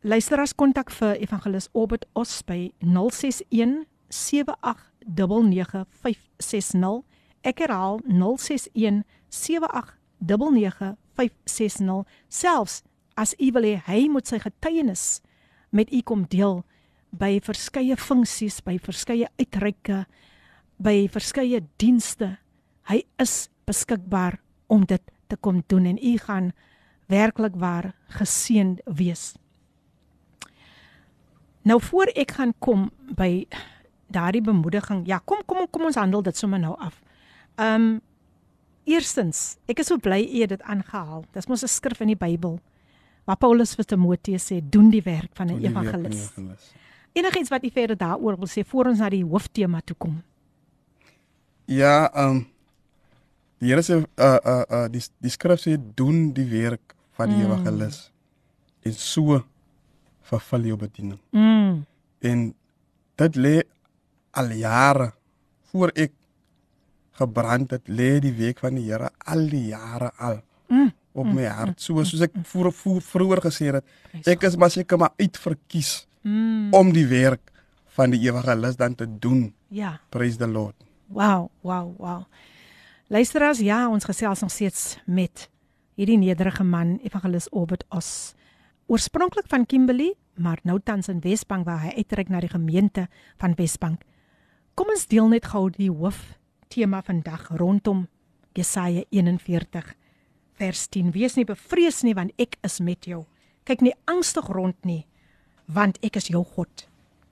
[SPEAKER 1] luisteraars kontak vir Evangelis Orbit Os by 061 7899560. Ek herhaal 061 7899560. Selfs as u wil hê hy moet sy getuienis met u kom deel by verskeie funksies, by verskeie uitreike, by verskeie dienste. Hy is beskikbaar om dit te kom doen en u gaan werklik waar geseënd wees. Nou voor ek gaan kom by daardie bemoediging. Ja, kom kom kom ons handel dit sommer nou af. Um eerstens, ek is so bly u het dit aangehaal. Dis mos 'n skrif in die Bybel waar Paulus vir Timoteus sê, doen die werk van 'n evangelis. Enigiets wat u verder daaroor wil sê voor ons na die hooftema toe kom.
[SPEAKER 3] Ja, ehm um, die Here sê uh uh uh die die skrif sê doen die werk van die
[SPEAKER 1] Mm.
[SPEAKER 3] evangelis. En so vervul jou bediening.
[SPEAKER 1] Mm.
[SPEAKER 3] En dit lê al jare voor ek gebrand het, lê die week van die Here al die jare al
[SPEAKER 1] Mm.
[SPEAKER 3] op my hart. So soos ek voor, voor vroeër gesê het, ek is maar seker maar uitverkies
[SPEAKER 1] Mm.
[SPEAKER 3] om die werk van die evangelis dan te doen.
[SPEAKER 1] Ja.
[SPEAKER 3] Praise the Lord.
[SPEAKER 1] Wow, wow, wow. Luisteraars, ja, ons gesels nog steeds met hierdie nederige man, Evangelis Orbit Os. Oorspronklik van Kimberley, maar nou tans in Wesbank waar hy uitreik na die gemeente van Wesbank. Kom ons deel net gou die hoof tema vandag rondom Jesaja 41 vers 10. Wees nie bevrees nie want ek is met jou. Kyk nie angstig rond nie want ek is jou God.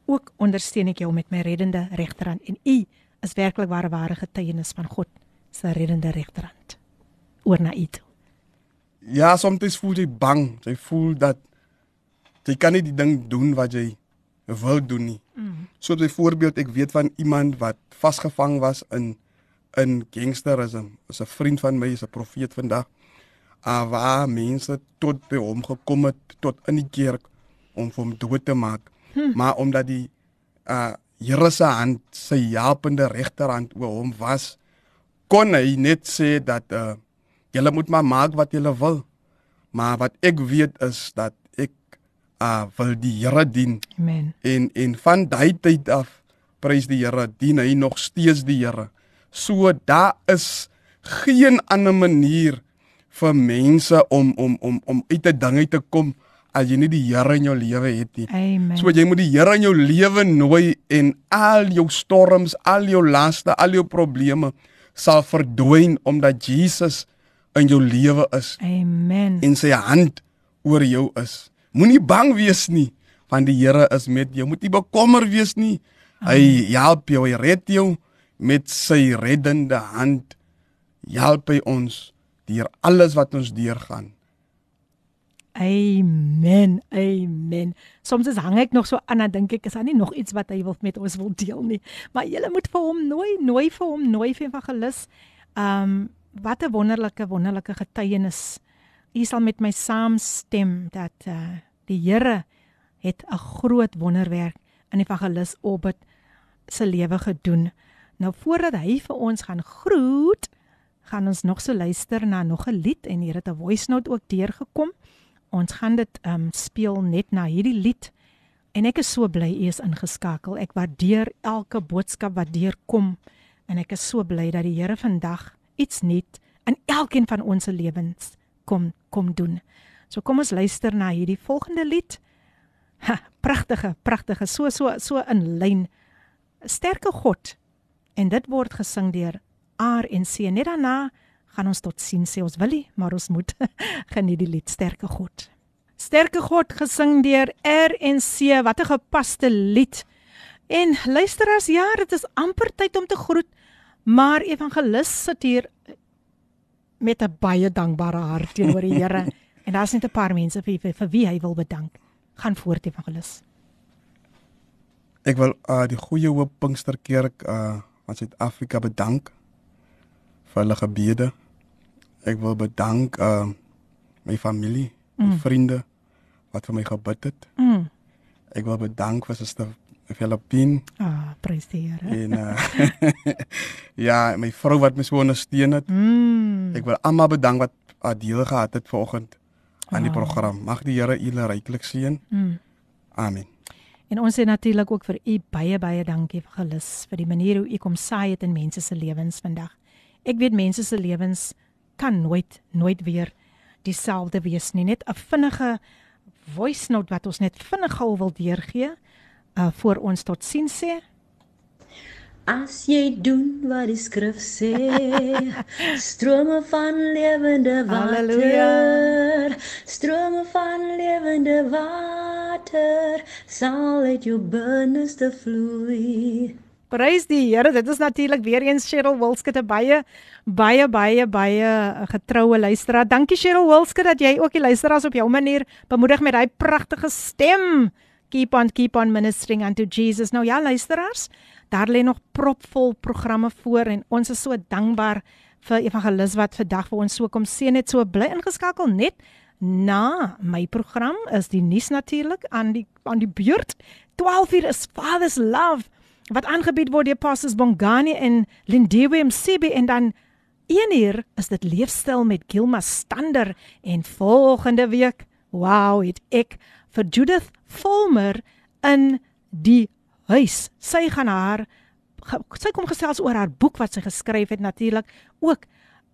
[SPEAKER 1] Ook ondersteun ek jou met my reddende regterhand en u is werklik ware ware getuienis van God se reddende regterhand. Oor na u toe.
[SPEAKER 3] Ja, soms voel jy bang. Jy voel dat jy kan nie die ding doen wat jy wil doen nie. Mm. So byvoorbeeld ek weet van iemand wat vasgevang was in in gangsterisme. Is 'n vriend van my, is 'n profeet vandag. Uh, waar mense tot by hom gekom het tot in die kerk om hom dood te maak. Hm. Maar omdat die uh Here se hand, sy helpende regterhand oor hom was, kon hy net sê dat uh julle moet maar maak wat julle wil. Maar wat ek weet is dat uh wil die Here dien
[SPEAKER 1] Amen.
[SPEAKER 3] en en van daai tyd af prys die Here dien hy nog steeds die Here. So daar is geen ander manier vir mense om om om om uit 'n ding uit te kom as jy nie die Here in jou lewe het nie.
[SPEAKER 1] Amen.
[SPEAKER 3] So jy moet die Here in jou lewe nooi en al jou storms, al jou laste, al jou probleme sal verdwyn omdat Jesus in jou lewe is
[SPEAKER 1] Amen.
[SPEAKER 3] en sy hand oor jou is. Moenie bang wees nie, want die Here is met jou. Moet nie bekommer wees nie. Hy help jou, hy red jou met sy reddende hand. Help hy ons deur alles wat ons deurgaan.
[SPEAKER 1] Amen. Amen. Soms is hang ek nog so aan en dink ek is daar nie nog iets wat hy wil met ons wil deel nie. Maar jy moet vir hom nooi, nooi vir hom, nooi vir evangelis. Um wat 'n wonderlike wonderlike getuienis. U sal met my saamstem dat uh die Here het 'n groot wonderwerk in evangelis Orbit se lewe gedoen. Nou voordat hy vir ons gaan groet, gaan ons nog so luister na nog 'n lied en hier het 'n voice note ook deurgekom. Ons gaan dit um speel net na hierdie lied. En ek is so bly u is ingeskakel. Ek waardeer elke boodskap wat deurkom en ek is so bly dat die Here vandag iets nuut in elkeen van ons se lewens kom kom doen. So kom ons luister na hierdie volgende lied. Ha, pragtige, pragtige, so so so in lyn. Sterke God. En dit word gesing deur R en C. Net daarna gaan ons tot sien sê ons wil nie, maar ons moet geniet die lied Sterke God. Sterke God gesing deur R en C. Wat 'n gepaste lied. En luisteraars, ja, dit is amper tyd om te groet, maar evangelis sit hier met 'n baie dankbare hart teenoor die Here. en daar's net 'n paar mense vir, vir vir wie hy wil bedank. Gaan voort evangelis.
[SPEAKER 3] Ek wil uh die goeie hoop Pinksterkerk uh van Suid-Afrika bedank vir hulle gebede. Ek wil bedank uh my familie, my mm. vriende wat vir my gebid het.
[SPEAKER 1] Mm.
[SPEAKER 3] Ek wil bedank vir Suster Filippin.
[SPEAKER 1] Ah, prys die Here.
[SPEAKER 3] En uh ja, my vrou wat my so ondersteun het.
[SPEAKER 1] Mm.
[SPEAKER 3] Ek wil almal bedank wat uh, deel gehad het vanoggend aan die
[SPEAKER 1] Ah.
[SPEAKER 3] program. Mag die Here julle ryklik seën.
[SPEAKER 1] Mm.
[SPEAKER 3] Amen.
[SPEAKER 1] En ons sê natuurlik ook vir u baie baie dankie vir gelus vir die manier hoe u kom saai het in mense se lewens vandag. Ek weet mense se lewens kan nooit nooit weer dieselfde wees nie. Net 'n vinnige voice note wat ons net vinnig gou wil deurgee uh voor ons tot sien sê.
[SPEAKER 4] As jy doen wat die skrif sê, strome van lewende
[SPEAKER 1] Halleluja.
[SPEAKER 4] water, strome van lewende water sal uit jou binneste vloei.
[SPEAKER 1] Prys die Here. Dit is natuurlik weer eens Cheryl Wilskut 'n baie baie baie baie getroue luisteraar. Dankie Cheryl Wilskut dat jy ook die luisteraars op jou manier bemoedig met daai pragtige stem. Keep on keep on ministering unto Jesus. Nou ja, luisteraars, daar lê nog propvol programme voor en ons is so dankbaar vir Evangelis wat vandag vir ons so kom seën het. So bly ingeskakel net na my program is die nuus natuurlik aan die aan die beurt. 12uur is Father's Love wat aangebied word deur Pastors Bongani en Lindiwe Msebi en dan 1uur is dit leefstyl met Gilma Stander en volgende week wow het ek vir Judith Volmer in die huis. Sy gaan haar sy kom gesels oor haar boek wat sy geskryf het natuurlik ook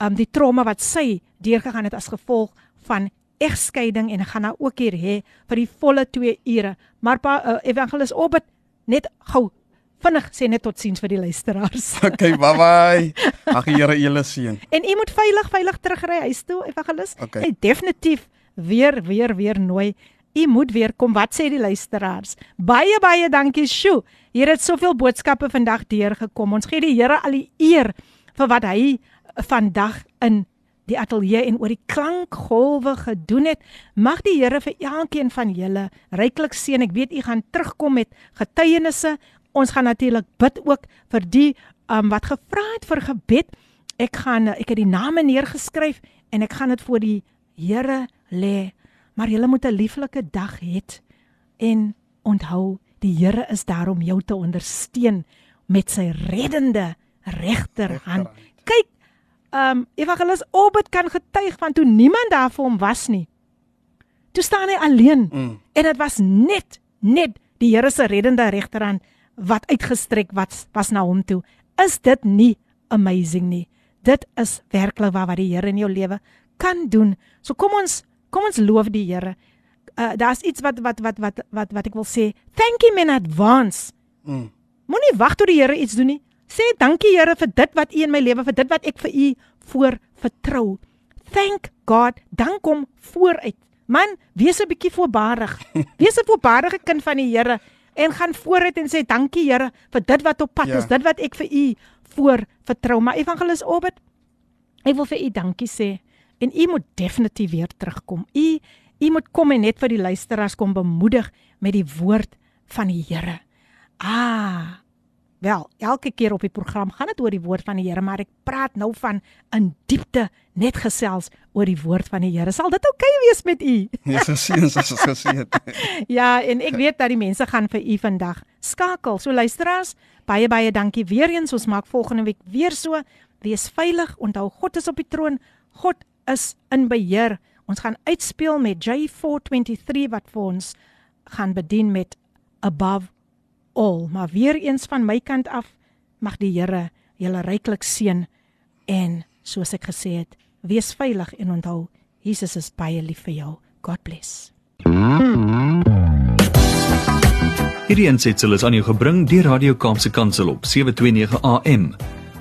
[SPEAKER 1] um die trauma wat sy deurgegaan het as gevolg van egskeiding en gaan haar ook hier hê vir die volle 2 ure. Maar pa, uh, Evangelis Obed net gou vinnig sê net totsiens vir die luisteraars.
[SPEAKER 3] Okay, bye bye. Die Here julle seën.
[SPEAKER 1] En u moet veilig veilig terugry huis toe, Evangelis.
[SPEAKER 3] Okay.
[SPEAKER 1] En definitief weer weer weer nooi. U moet weer kom. Wat sê die luisteraars? Baie baie dankie, Sjoe. Hier het soveel boodskappe vandag deurgekom. Ons gee die Here al die eer vir wat hy vandag in die ateljee en oor die klankgolwe gedoen het. Mag die Here vir elkeen van julle ryklik seën. Ek weet u gaan terugkom met getuienisse. Ons gaan natuurlik bid ook vir die um, wat gevra het vir gebed. Ek gaan ek het die name neergeskryf en ek gaan dit voor die Here lê. Maar jy moet 'n lieflike dag hê en onthou die Here is daar om jou te ondersteun met sy reddende regterhand. Kyk, ehm um, Evangelis Obed kan getuig van toe niemand daar vir hom was nie. Toe staan hy alleen
[SPEAKER 3] Mm.
[SPEAKER 1] en dit was net net die Here se reddende regterhand wat uitgestrek was was na hom toe. Is dit nie amazing nie? Dit is werklik waar wat die Here in jou lewe kan doen. So kom ons kom ons loof die Here. Uh, Daar's iets wat wat wat wat wat wat ek wil sê. Thank him in advance.
[SPEAKER 3] Mm.
[SPEAKER 1] Moenie wag tot die Here iets doen nie. Sê dankie Here vir dit wat U in my lewe, vir dit wat ek vir U voor vertrou. Thank God. Dank hom vooruit. Man, wees 'n bietjie voorbarig. Wees 'n voorbarige kind van die Here en gaan vooruit en sê dankie Here vir dit wat op pad
[SPEAKER 3] Ja.
[SPEAKER 1] is, dit wat ek vir U voor vertrou. Maar Evangelis Obed, ek wil vir U dankie sê en U moet definitief weer terugkom. U u moet kom en net vir die luisteraars kom bemoedig met die woord van die Here. Ah. Wel, elke keer op die program gaan dit oor die woord van die Here, maar ek praat nou van in diepte net gesels oor die woord van die Here. Sal dit oukei okay wees met u?
[SPEAKER 3] Dis geseën, dis geseën.
[SPEAKER 1] Ja, en ek weet dat die mense gaan vir u vandag skakel. So luisteraars, baie baie dankie weer eens. Ons maak volgende week weer so. Wees veilig. Onthou God is op die troon. God is in beheer. Ons gaan uitspeel met J423 wat vir ons gaan bedien met Above All. Maar weer eens van my kant af mag die Here julle ryklik seën en soos ek gesê het, wees veilig en onthou Jesus is baie lief vir jou. God bless.
[SPEAKER 8] Hierdie aansetsel is aan jou gebring deur Radio Kaapse Kansel op 729 AM.